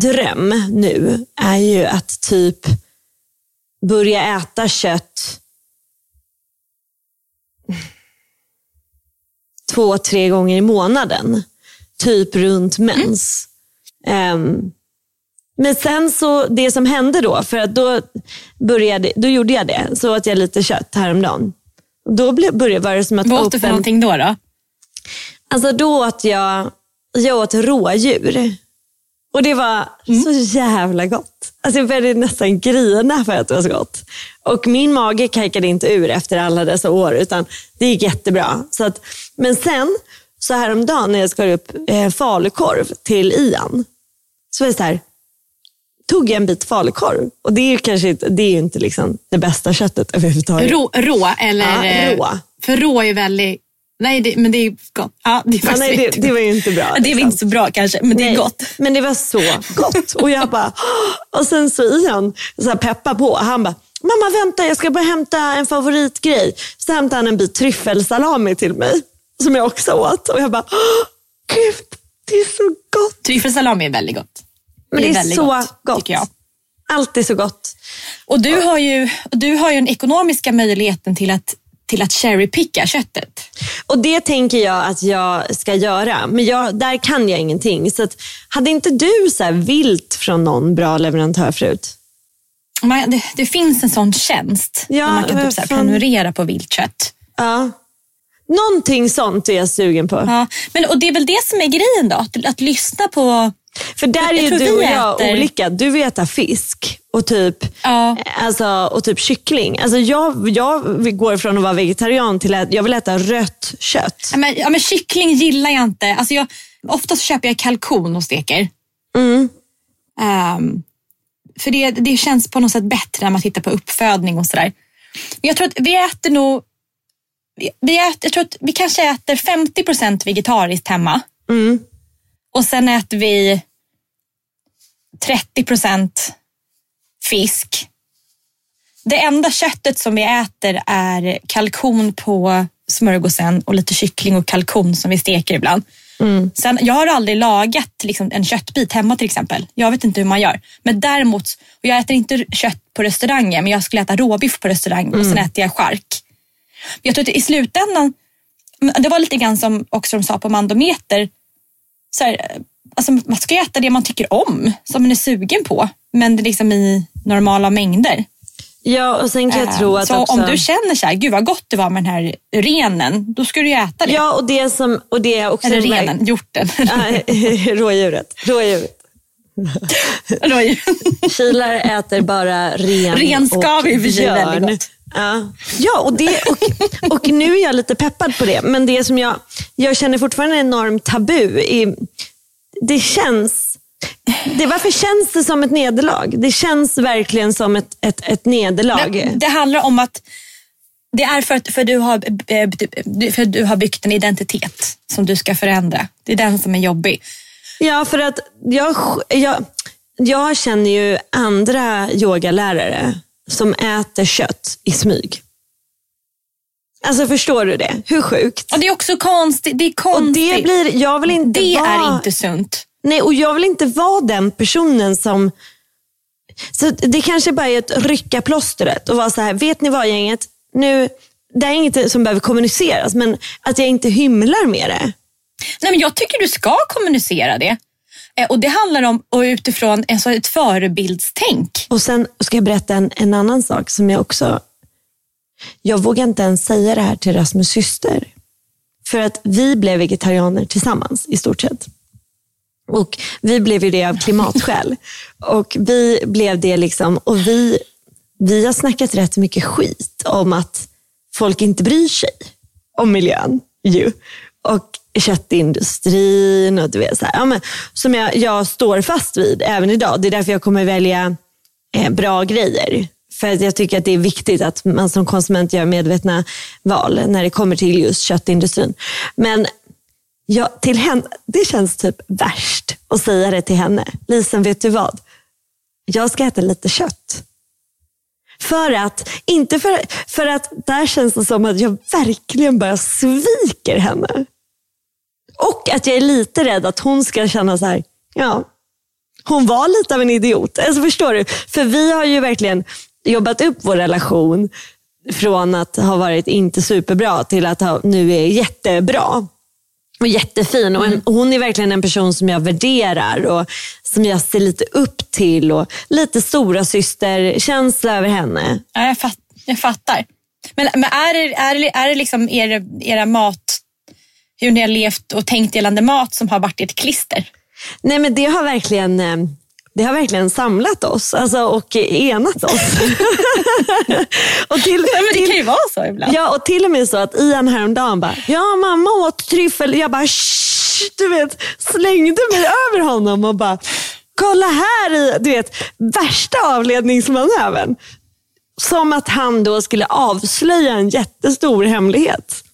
dröm nu är ju att typ börja äta kött två, tre gånger i månaden. Typ runt mens. Mm. Um, men sen så, det som hände då, för att då, började, då gjorde jag det. Så åt jag lite kött häromdagen. Då började var det som att... Vad åt du för någonting då? då? Alltså då åt jag, jag åt rådjur. Och det var mm. så jävla gott. Alltså jag började nästan grina för att det var så gott. Och min mage kajkade inte ur efter alla dessa år, utan det gick jättebra. Så att, men sen, så häromdagen när jag skar upp eh, falukorv till Ian, så var det så här, tog jag en bit falukorv. Och det är ju kanske inte, det är inte liksom det bästa köttet överhuvudtaget. Rå, rå eller? Ja, rå. För rå är väldigt Nej, det, men det är gott. Ja, det, är ja, nej, det, det, var ju inte bra. det är liksom. inte så bra kanske, men nej, det är gott. Men det var så gott. Och jag bara, och sen så Ian så här peppa på. Han bara, mamma vänta jag ska bara hämta en favoritgrej. Så hämtade han en bit tryffelsalami till mig. Som jag också åt. Och jag bara, gud det är så gott. Tryffelsalami är väldigt gott. Men det är, det är så gott, gott. Jag. Allt är så gott. Och du har ju, du har ju den ekonomiska möjligheten till att till att cherrypicka köttet. Och det tänker jag att jag ska göra. Men jag, där kan jag ingenting. Så att, hade inte du så vilt från någon bra leverantör förut? Man, det, det, finns en sån tjänst. Ja, man kan typ så här prenumerera på viltkött. Ja. Någonting sånt är jag sugen på. Ja. Men, och Det är väl det som är grejen då? Att, att lyssna på för där är ju du och jag äter... olika. Du vill äta fisk och typ, ja. alltså, och typ kyckling. Alltså jag, jag går från att vara vegetarian till att jag vill äta rött kött. Ja, men, ja, men kyckling gillar jag inte. Alltså jag, oftast köper jag kalkon och steker. Mm. Um, för det, det känns på något sätt bättre när man tittar på uppfödning och sådär. Men jag tror att vi äter nog... Vi, äter, jag tror att vi kanske äter 50 vegetariskt hemma. Mm. Och sen äter vi 30 procent fisk. Det enda köttet som vi äter är kalkon på smörgåsen och lite kyckling och kalkon som vi steker ibland. Mm. Sen, jag har aldrig lagat liksom, en köttbit hemma till exempel. Jag vet inte hur man gör. Men däremot, och jag äter inte kött på restaurangen men jag skulle äta råbiff på restaurang mm. och sen äter jag chark. Jag tror att i slutändan, det var lite grann som också de sa på Mandometer, så här, alltså man ska äta det man tycker om, som man är sugen på. Men det är liksom i normala mängder. Ja, och sen kan jag tro att Så också... om du känner så här, gud vad gott det var med den här renen, då ska du ju äta det. Ja, och det som... Och det är också Eller renen, hjorten. rådjuret. Rådjuret. Kilar äter bara ren Ren ska och vi sig väldigt gott. Ja, ja och, det, och, och nu är jag lite peppad på det. Men det som jag, jag känner fortfarande enormt tabu. I, det känns... Det, varför känns det som ett nederlag? Det känns verkligen som ett, ett, ett nederlag. Men det handlar om att Det är för att för du, har, eh, för du har byggt en identitet som du ska förändra. Det är den som är jobbig. Ja, för att jag, jag, jag känner ju andra yogalärare som äter kött i smyg. Alltså förstår du det? Hur sjukt? Och det är också konstigt. Det är konstigt. Och det blir, jag vill inte det vara, är inte sunt. Nej, och jag vill inte vara den personen som... Så det kanske bara är att rycka plåstret och vara så här, vet ni vad gänget? Nu, det är inget som behöver kommuniceras, men att jag inte hymlar med det. Nej, men jag tycker du ska kommunicera det. Eh, och Det handlar om och utifrån alltså ett förebildstänk. Och Sen ska jag berätta en, en annan sak som jag också... Jag vågar inte ens säga det här till Rasmus syster. För att vi blev vegetarianer tillsammans i stort sett. Och Vi blev ju det av klimatskäl. och vi blev det liksom, och vi, vi har snackat rätt mycket skit om att folk inte bryr sig om miljön. Ju. Och köttindustrin och du vet, så här, ja, men, som jag, jag står fast vid även idag. Det är därför jag kommer välja eh, bra grejer. För att jag tycker att det är viktigt att man som konsument gör medvetna val när det kommer till just köttindustrin. Men Ja, till henne, det känns typ värst att säga det till henne. Lisen, vet du vad? Jag ska äta lite kött. För att, inte för, för att där känns det som att jag verkligen bara sviker henne. Och att jag är lite rädd att hon ska känna så här, ja, hon var lite av en idiot. Alltså förstår du? För vi har ju verkligen jobbat upp vår relation från att ha varit inte superbra till att ha, nu är jättebra och jättefin. Och, en, och hon är verkligen en person som jag värderar och som jag ser lite upp till. Och lite stora systerkänsla över henne. Ja, jag, fatt, jag fattar. Men, men är, är, är det liksom er, era mat, hur ni har levt och tänkt gällande mat som har varit ert klister? Nej men det har verkligen eh, det har verkligen samlat oss alltså, och enat oss. och till, ja, det kan ju vara så ibland. Ja, och till och med så att Ian häromdagen bara, ja mamma åt tryffel. Jag bara, Shh! du vet, slängde mig över honom och bara, kolla här i, du vet, värsta avledningsmanövern. Som att han då skulle avslöja en jättestor hemlighet.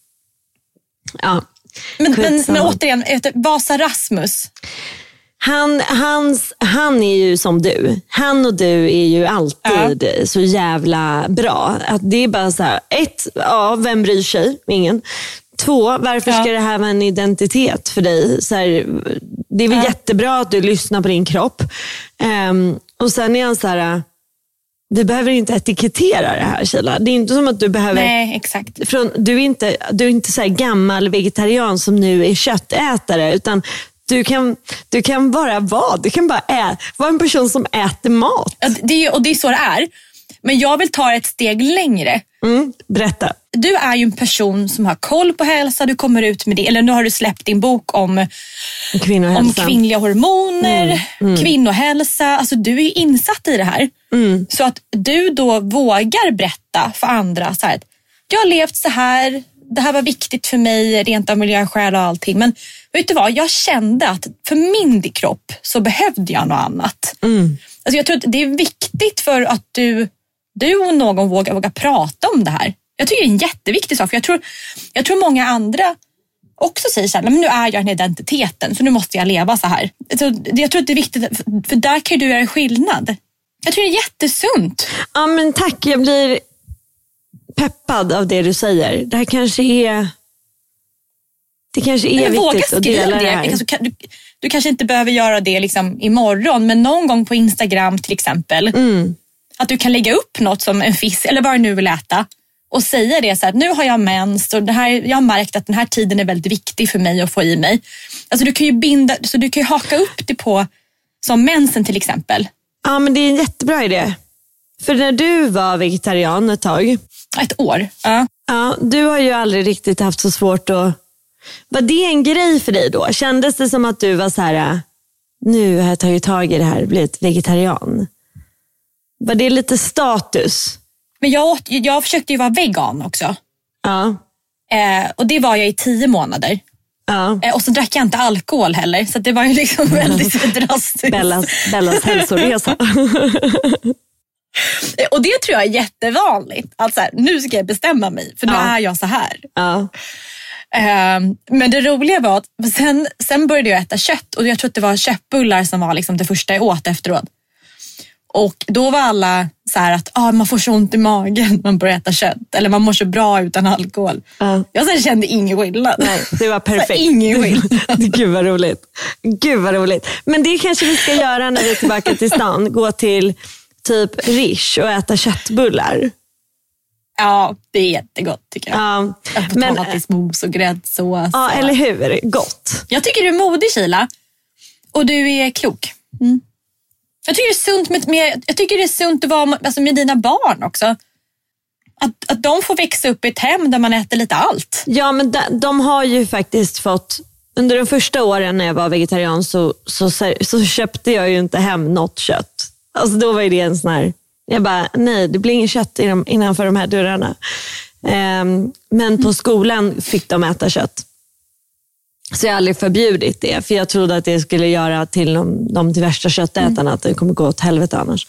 Ja. Men, men, men återigen, Vasa Rasmus. Han, hans, han är ju som du. Han och du är ju alltid ja. så jävla bra. Att det är bara så här, ett, ja, vem bryr sig? Ingen. Två, varför ja. ska det här vara en identitet för dig? Så här, det är väl ja. jättebra att du lyssnar på din kropp. Um, och sen är han så här, vi behöver inte etikettera det här Kila. Det är inte som att du behöver... Nej, exakt. Från, du är inte, du är inte så gammal vegetarian som nu är köttätare. Utan du kan, du kan bara vara, du kan bara ä, vara en person som äter mat. Ja, det är, och det är så det är. Men jag vill ta ett steg längre. Mm, berätta. Du är ju en person som har koll på hälsa. Du kommer ut med det, eller nu har du släppt din bok om, om kvinnliga hormoner, mm, mm. kvinnohälsa. Alltså, du är insatt i det här. Mm. Så att du då vågar berätta för andra så här, jag har levt så här, det här var viktigt för mig rent av miljöskäl och allting. Men vet du vad, jag kände att för min kropp så behövde jag något annat. Mm. Alltså jag tror att det är viktigt för att du, du och någon vågar, vågar prata om det här. Jag tycker det är en jätteviktig sak. För jag, tror, jag tror många andra också säger så här, men nu är jag den identiteten så nu måste jag leva så här. Jag tror att det är viktigt, för där kan du göra skillnad. Jag tror det är jättesunt. Ja men tack, jag blir peppad av det du säger. Det här kanske är det kanske är men viktigt att dela det, det här. Alltså, du, du, kanske inte behöver göra det liksom imorgon, men någon gång på Instagram till exempel. Mm. Att du kan lägga upp något som en fisk eller vad du nu vill äta och säga det så här, nu har jag mens och det här, jag har märkt att den här tiden är väldigt viktig för mig att få i mig. Alltså du kan ju binda, så du kan ju haka upp det på som mensen till exempel. Ja men det är en jättebra idé. För när du var vegetarian ett tag. Ett år. Ja. ja du har ju aldrig riktigt haft så svårt att var det en grej för dig då? Kändes det som att du var så här, nu har jag tagit tag i det här och blivit vegetarian? Var det lite status? Men jag, åt, jag försökte ju vara vegan också. Ja. Eh, och det var jag i tio månader. Ja. Eh, och så drack jag inte alkohol heller, så det var ju liksom väldigt drastiskt. Bellas, Bellas hälsoresa. Och det tror jag är jättevanligt. Att så här, nu ska jag bestämma mig, för nu Ja. är jag så här. Ja. Ehm, men det roliga var att sen, sen började jag äta kött och jag tror att det var köttbullar som var liksom det första jag åt efteråt. Och då var alla så här att ah, man får så ont i magen när man börjar äta kött. Eller man mår så bra utan alkohol. Ja. Jag sen kände ingen skillnad. Nej, det var perfekt. ingen skillnad. Gud vad roligt. Gud vad roligt. Men det kanske vi ska göra när vi är tillbaka till stan. Gå till typ Rish och äta köttbullar. Ja, det är jättegott tycker jag. Ja, Men, men, Potatismos och gräddsås. ja, eller hur? Gott. Jag tycker du är modig Kila. Och du är klok. Mm. Jag tycker det är sunt med, med, jag tycker det är sunt att vara med- alltså med dina barn också. Att, att de får växa upp i ett hem där man äter lite allt. Ja, men de, de har ju faktiskt fått, under de första åren när jag var vegetarian så, så, så, köpte jag ju inte hem något kött. Alltså då var det en sån här, jag bara, nej det blir inget kött inom, innanför de här dörrarna. Ehm, men på skolan fick de äta kött. Så jag har aldrig förbjudit det, för jag trodde att det skulle göra till dem, dem till värsta köttätarna, att det kommer gå åt helvete annars.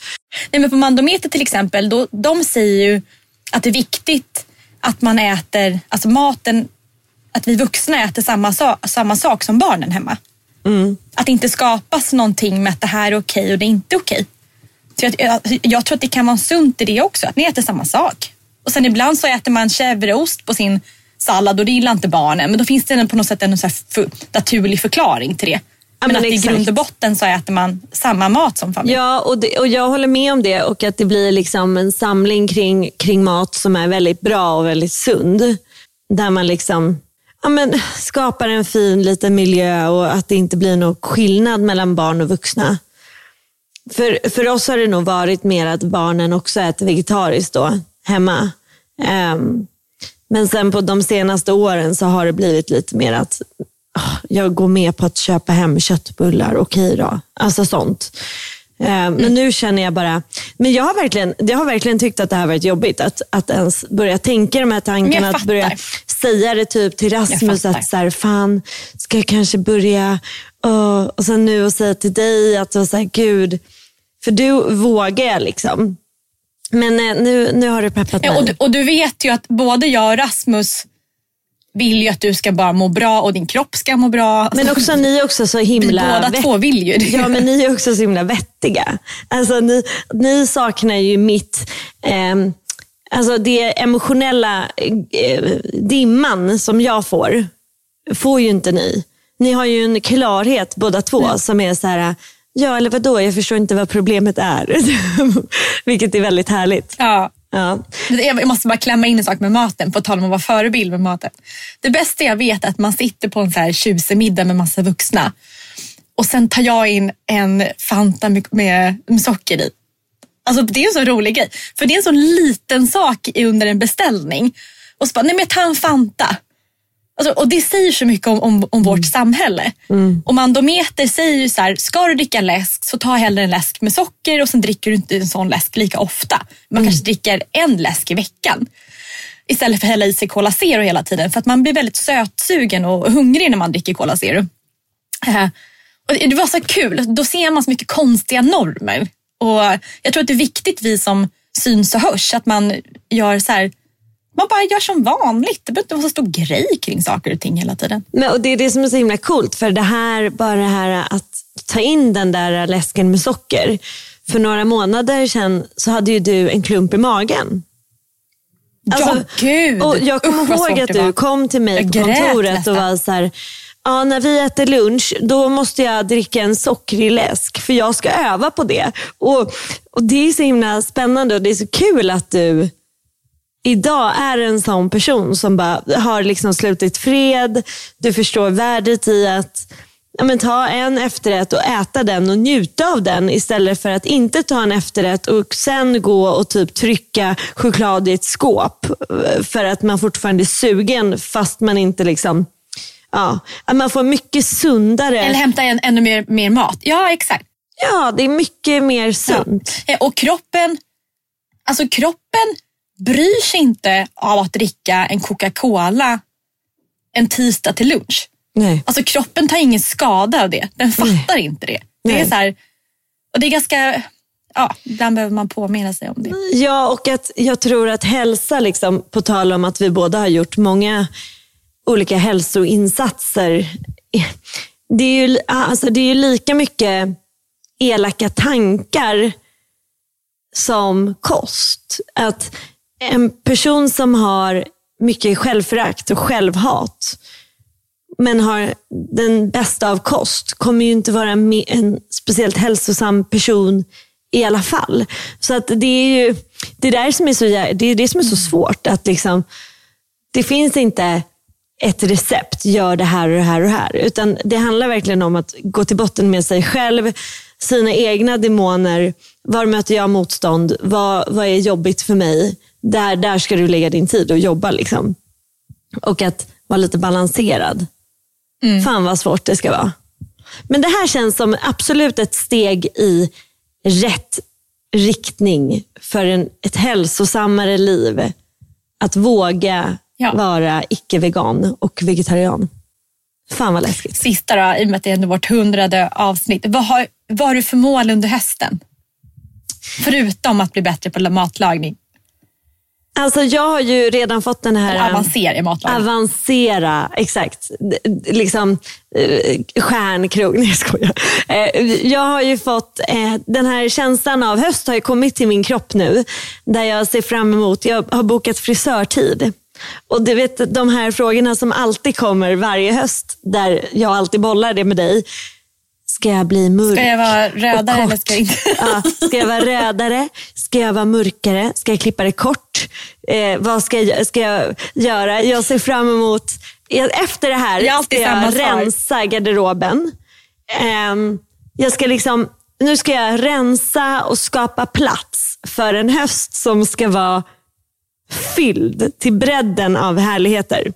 Nej, men på Mandometer till exempel, då, de säger ju att det är viktigt att man äter, alltså maten, att vi vuxna äter samma, sa, samma sak som barnen hemma. Att det inte skapas någonting med att det här är okej och det är inte okej. Så jag, jag, jag tror att det kan vara sunt i det också, att ni äter samma sak. Och sen ibland så äter man chèvreost på sin sallad och det gillar inte barnen. Men då finns det på något sätt en så för, naturlig förklaring till det. men, men att i exakt. grund och botten så äter man samma mat som familj. Ja, och, det, och jag håller med om det och att det blir liksom en samling kring, kring mat som är väldigt bra och väldigt sund. Där man liksom ja, men, skapar en fin liten miljö och att det inte blir någon skillnad mellan barn och vuxna. För, för oss har det nog varit mer att barnen också äter vegetariskt då, hemma. Ehm, men sen på de senaste åren så har det blivit lite mer att ah, jag går med på att köpa hem köttbullar, okej då. Alltså sånt. Ehm, Men nu känner jag bara, men jag har verkligen, jag har verkligen tyckt att det här varit jobbigt. Att, att ens börja tänka de här tankarna, jag att börja säga det typ till Rasmus att så här, fan, ska jag kanske börja, Åh, och sen nu och säga till dig att så här, gud, för du vågar liksom. Men eh, nu, nu har du peppat Ja, mig. och, du, och du vet ju att både jag och Rasmus vill ju att du ska bara må bra och din kropp ska må bra. Men också ni är också så vi himla båda vett- två vill ju det. Ja, men ni är också så himla vettiga. Alltså, ni, ni saknar ju mitt, ehm, alltså det emotionella eh, dimman som jag får, får ju inte ni. Ni har ju en klarhet båda två som är så här, ja eller vadå, jag förstår inte vad problemet är. Vilket är väldigt härligt. Ja. Ja. Jag måste bara klämma in en sak med maten, på tal om att vara förebild med maten. Det bästa jag vet är att man sitter på en så här tjusig middag med massa vuxna och sen tar jag in en Fanta med, med, med socker i. Alltså det är en så rolig grej, för det är en så liten sak under en beställning. Och så bara, nej men jag tar en Fanta. Alltså, och det säger så mycket om, om, om vårt samhälle. Och Mandometer säger ju så här, ska du dricka läsk så ta hellre en läsk med socker och sen dricker du inte en sån läsk lika ofta. Man kanske dricker en läsk i veckan. Istället för att hälla i sig Cola Zero hela tiden. För att man blir väldigt sötsugen och hungrig när man dricker Cola Zero. Eh, och det var så kul, då ser man så mycket konstiga normer. Och jag tror att det är viktigt vi som syns och hörs att man gör så här, man bara gör som vanligt. Det behöver inte vara så stor grej kring saker och ting hela tiden. Men, och det är det som är så himla coolt, för det här, bara det här att ta in den där läsken med socker. För några månader sedan så hade ju du en klump i magen. ja, gud! Alltså, Och jag kommer Usch, ihåg att du kom till mig Jag på kontoret och var så här, ja, när vi äter lunch då måste jag dricka en sockrig läsk för jag ska öva på det. Och, och Det är så himla spännande och det är så kul att du idag är en sån person som bara har liksom slutit fred. Du förstår värdet i att ja, men ta en efterrätt och äta den och njuta av den istället för att inte ta en efterrätt och sen gå och typ trycka choklad i ett skåp eh, för att man fortfarande är sugen fast man inte liksom Ja, att man får mycket sundare. Eller hämta en, ännu mer, mer mat. Ja, exakt. Ja, det är mycket mer sunt. Eh, Och kroppen, alltså kroppen bryr sig inte av att dricka en Coca-Cola en tisdag till lunch. Nej. Alltså kroppen tar ingen skada av det. Den fattar inte det. Det är Nej. så här, och det är ganska, ja, ibland behöver man påminna sig om det. Ja, och att jag tror att hälsa, liksom, på tal om att vi båda har gjort många olika hälsoinsatser. Det är ju, alltså, det är ju lika mycket elaka tankar som kost. Att en person som har mycket självförakt och självhat men har den bästa av kost kommer ju inte vara en speciellt hälsosam person i alla fall. Så att det är ju det där som är så, det är det som är så svårt. att liksom, Det finns inte ett recept, gör det här och det här och det här. Utan det handlar verkligen om att gå till botten med sig själv, sina egna demoner. Var möter jag motstånd? Vad, vad är jobbigt för mig? Där, där ska du lägga din tid och jobba. Liksom. Och att vara lite balanserad. Mm. Fan vad svårt det ska vara. Men det här känns som absolut ett steg i rätt riktning för en, ett hälsosammare liv. Att våga ja. vara icke-vegan och vegetarian. Fan vad läskigt. Sista då, i och med att det är vårt hundrade avsnitt. Vad har, vad har du för mål under hösten? Förutom att bli bättre på matlagning. Alltså jag har ju redan fått den här... Avancera i matlagning. Avancera, exakt. Liksom eh, stjärnkrog. Nej jag skojar. Eh, jag har ju fått, eh, den här känslan av höst har ju kommit till min kropp nu. Där jag ser fram emot, jag har bokat frisörtid. Och du vet de här frågorna som alltid kommer varje höst, där jag alltid bollar det med dig. Ska jag bli mörk Ska jag vara rödare eller ska jag inte? ja, ska jag vara rödare? Ska jag vara mörkare? Ska jag klippa det kort? Eh, vad ska jag, ska jag göra? Jag ser fram emot, efter det här jag ska jag rensa garderoben. Eh, jag ska liksom, nu ska jag rensa och skapa plats för en höst som ska vara fylld till bredden av härligheter.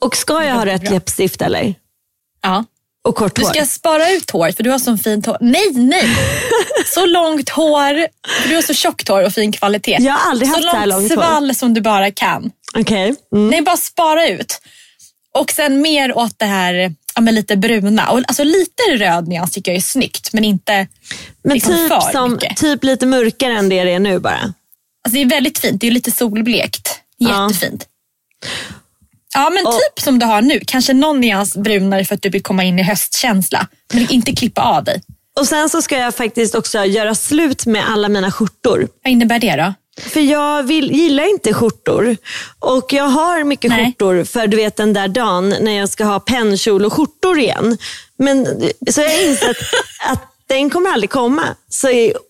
Och ska jag ha rött läppstift eller? Ja. Och kort hår. Du ska spara ut hår för du har så fint hår. Nej, nej! Så långt hår. Du har så tjockt hår och fin kvalitet. Jag har aldrig haft så, så här långt hår. Så svall som du bara kan. Okej. Okay. Mm. Nej, bara spara ut. Och sen mer åt det här ja, men lite bruna. Och, alltså, lite röd nyans tycker jag är snyggt, men inte men liksom typ för som, mycket. Typ lite mörkare än det det är nu bara? Alltså, det är väldigt fint. Det är lite solblekt. Jättefint. Ja. Ja, men och, typ som du har nu. Kanske någon nyans brunare för att du vill komma in i höstkänsla. Men inte klippa av dig. Och sen så ska jag faktiskt också göra slut med alla mina skjortor. Vad innebär det då? För jag vill, gillar inte skjortor. Och jag har mycket Nej. skjortor för du vet den där dagen när jag ska ha pennkjol och skjortor igen. Men, så jag har insett att den kommer aldrig komma. Så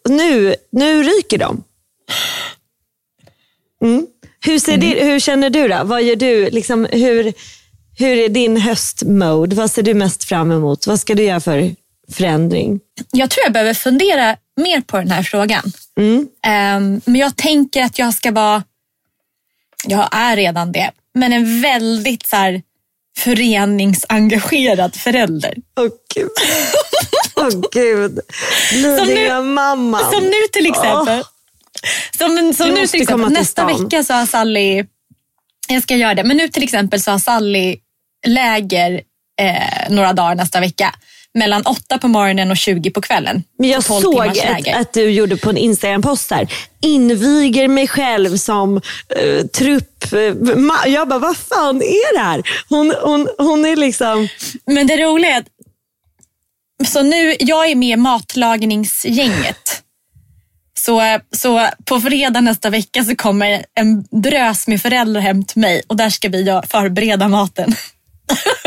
nu, nu ryker de. Mm. Hur, ser mm. det, hur känner du då? Vad gör du? Liksom, hur, hur är din höstmode? Vad ser du mest fram emot? Vad ska du göra för förändring? Jag tror jag behöver fundera mer på den här frågan. Mm. Um, men jag tänker att jag ska vara, jag är redan det, men en väldigt så här, föreningsengagerad förälder. Åh oh, gud. Oh, gud. Lydiga mamma. Som nu till exempel. Oh. Som, som nu till exempel, nästa vecka så har Sally, jag ska göra det, men nu till exempel så har Sally läger eh, några dagar nästa vecka mellan 8 på morgonen och 20 på kvällen. Men jag såg ett, att du gjorde på en Instagram-post här. Inviger mig själv som uh, trupp. Uh, jag bara, vad fan är det här? Hon, hon, hon är liksom... Men det roliga är att så nu, jag är med i matlagningsgänget. Så, så på fredag nästa vecka så kommer en drös med föräldrar hem till mig och där ska vi förbereda maten.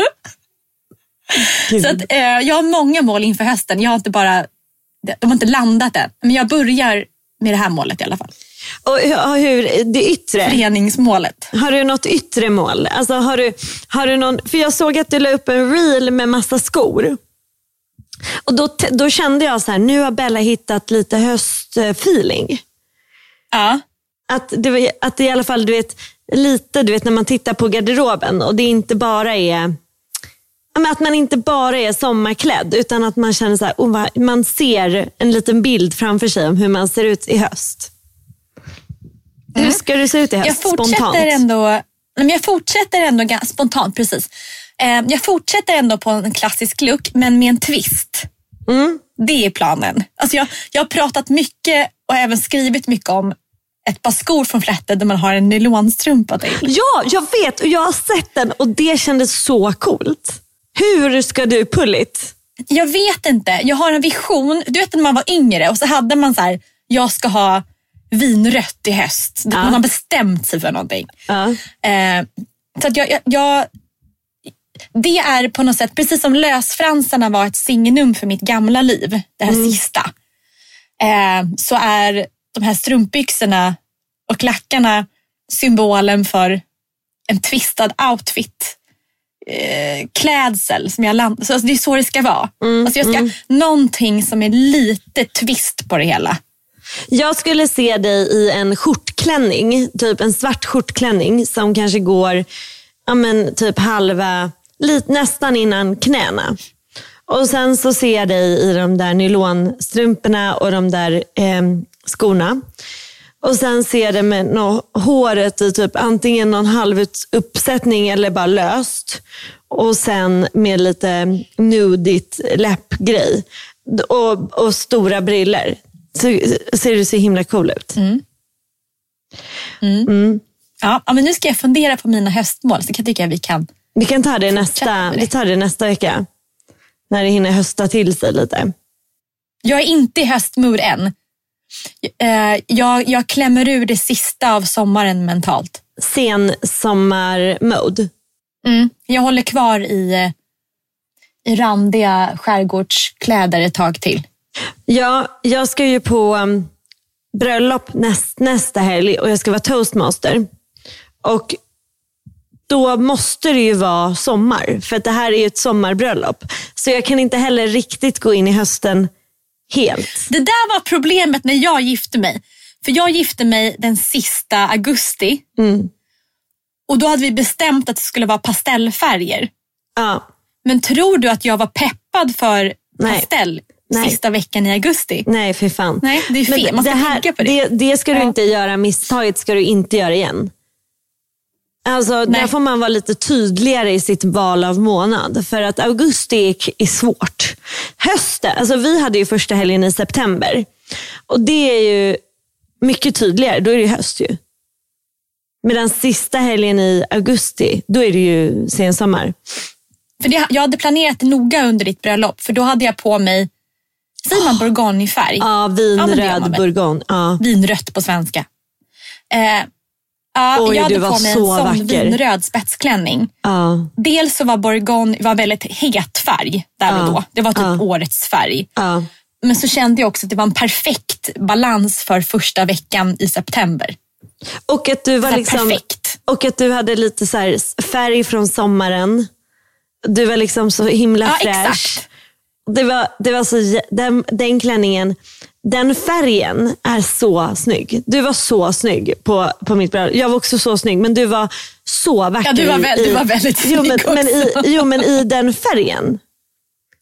så att, eh, jag har många mål inför hösten. Jag har inte bara, de har inte landat än, men jag börjar med det här målet i alla fall. Och hur, det yttre? Föreningsmålet. Har du något yttre mål? Alltså har du, har du någon, för jag såg att du la upp en reel med massa skor. Och då, då kände jag så här, nu har Bella hittat lite höstfeeling. Ja. Att det, att det i alla fall, du vet, lite du vet när man tittar på garderoben och det inte bara är att man inte bara är sommarklädd utan att man känner så här, oh, man ser en liten bild framför sig om hur man ser ut i höst. Mm. Hur ska du se ut i höst? Jag fortsätter spontant? ändå, jag fortsätter ändå spontant, precis. Eh, jag fortsätter ändå på en klassisk look, men med en twist. Mm. Det är planen. Alltså jag, jag har pratat mycket och även skrivit mycket om ett par skor från Flätte där man har en nylonstrumpa till. Ja, jag vet och jag har sett den och det kändes så coolt. Hur ska du pull it? Jag vet inte. Jag har en vision. Du vet när man var yngre och så hade man så här, jag ska ha vinrött i höst. Ja. Man har bestämt sig för någonting. Ja. Eh, så att jag, jag, jag, det är på något sätt, precis som lösfransarna var ett signum för mitt gamla liv, det här sista, eh, så är de här strumpbyxorna och klackarna symbolen för en twistad outfit. Eh, klädsel som jag land- så alltså Det är så det ska vara. alltså jag ska, Någonting som är lite twist på det hela. Jag skulle se dig i en skjortklänning, typ en svart skjortklänning som kanske går ja, men, typ halva, lit, nästan innan knäna. Och sen så ser jag dig i de där nylonstrumporna och de där eh, skorna. Och sen ser jag det med nå, håret i typ antingen någon halv uppsättning eller bara löst. Och sen med lite nudigt läppgrej. Och, och stora briller. Så, ser du så himla cool ut. Ja, ja, men nu ska jag fundera på mina höstmål så kan jag tycka att vi kan Vi kan ta det, nästa, det. vi tar det nästa vecka. När det hinner hösta till sig lite. Jag är inte i höstmood än. Eh, Jag, jag klämmer ur det sista av sommaren mentalt. Sen sommar-mode. Mm. Jag håller kvar i, eh, i randiga skärgårdskläder ett tag till. Ja, jag ska ju på um, bröllop näst, nästa helg och jag ska vara toastmaster. Och då måste det ju vara sommar, för det här är ju ett sommarbröllop. Så jag kan inte heller riktigt gå in i hösten helt. Det där var problemet när jag gifte mig. För jag gifte mig den sista augusti. Och då hade vi bestämt att det skulle vara pastellfärger. Ja, Men tror du att jag var peppad för Nej. pastell Nej. sista veckan i augusti? nej för fan. Nej, det är fel. Man ska här, tänka på det. det. Det ska du Ja. inte göra, misstaget ska du inte göra igen. Alltså, Nej. där får man vara lite tydligare i sitt val av månad. För att augusti är, svårt. Hösten, alltså vi hade ju första helgen i september. Och det är ju mycket tydligare, då är det höst ju. Medan sista helgen i augusti, då är det ju sensommar. För det, jag hade planerat det noga under ditt bröllop. För då hade jag på mig, säger man bourgognefärg? Ja, vinröd väl. bourgogne. Ja. Vinrött på svenska. Eh, ja, Oj, jag hade du var på mig en så sån vacker. vinröd spetsklänning. Ja, Dels så var bourgogne var väldigt het färg där och Ja. då. Det var typ årets färg. Men så kände jag också att det var en perfekt balans för första veckan i september. Och att du var liksom... Perfekt. Och att du hade lite så här färg från sommaren. Du var liksom så himla fräsch. exakt. Det var, det var så, den, den klänningen, den färgen är så snygg. Du var så snygg på, på mitt bröllop. Jag var också så snygg, men du var så vacker. Ja, du var väl- i, du var väldigt jo, men, snygg men i, också. jo, men i den färgen.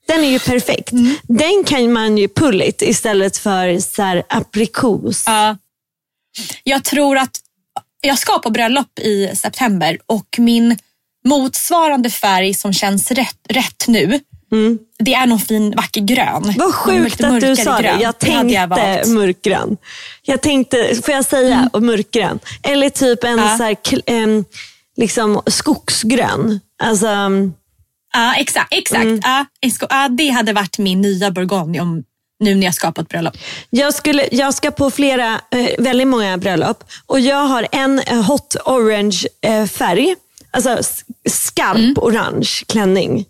Den är ju perfekt. Mm. Den kan man ju pull it istället för så här aprikos. Ja. Jag tror att jag ska på bröllop i september och min motsvarande färg som känns rätt, rätt nu, det är någon fin vacker grön. Mm. Vad sjukt att du sa grön. Jag Det hade tänkte jag mörkgrön. Jag tänkte, får jag säga, och mörkgrön. Eller typ en Mm. Ja. så här, em, liksom skogsgrön. Alltså, um, Ja, exakt. exakt. Ja, en sko- ja, det hade varit min nya bourgogne om, nu när jag ska på ett bröllop. jag, skulle, jag ska på flera, eh, väldigt många bröllop och jag har en eh, hot orange eh, färg. Alltså skarp Mm. orange klänning.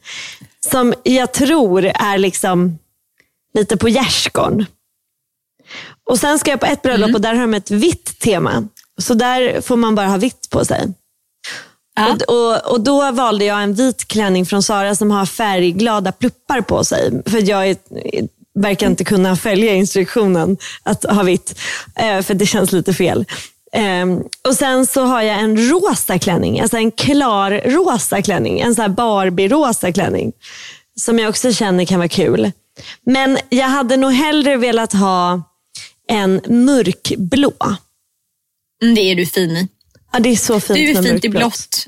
Som jag tror är liksom lite på gärdsgården. Och sen ska jag på ett bröllop Mm. och där har de ett vitt tema. Så där får man bara ha vitt på sig. Ja. Och, och, och då valde jag en vit klänning från Sara som har färgglada pluppar på sig. För jag är, verkar inte kunna följa instruktionen att ha vitt. Eh, för det känns lite fel. Ehm, och sen så har jag en rosa klänning. Alltså en klar rosa klänning. En sån här Barbie-rosa klänning. Som jag också känner kan vara kul. Men jag hade nog hellre velat ha en mörkblå. Mm, det är du fin i. Ja, det är så fint Du är fint i blått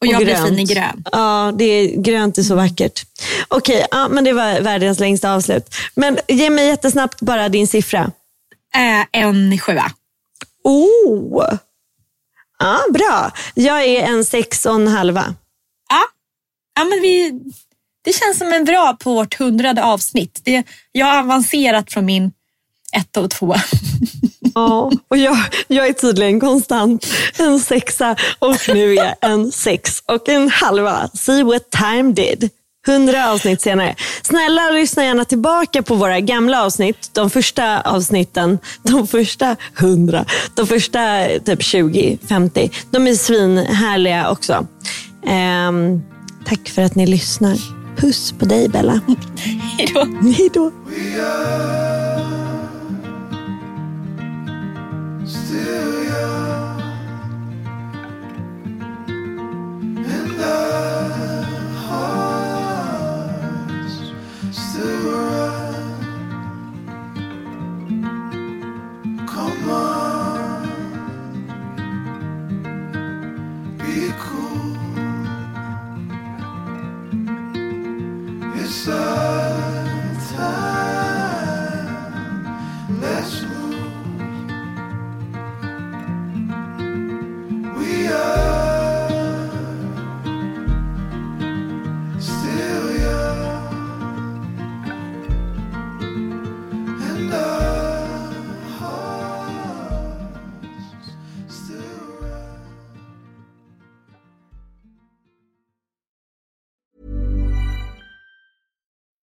Och jag Och blir fin i grönt. grön. Ja, det är, grönt är så vackert. Okej, ja, men det var världens längsta avslut. Men ge mig jättesnabbt bara din siffra. Äh, en sjua. Oh! Ja, bra. Jag är en sex och en halva. Ja, ja men vi, det känns som en bra på vårt hundrade avsnitt. Det, jag har avancerat från min ett och två. Ja, och jag, jag är tydligen konstant en sexa och nu är jag en sex och en halva. See what time did. Hundra avsnitt senare. Snälla lyssna gärna tillbaka på våra gamla avsnitt. De första avsnitten, de första hundra, de första typ 20, 50. De är svinhärliga också. Ehm, tack för att ni lyssnar. Puss på dig Bella. Hej då. Hej då. side.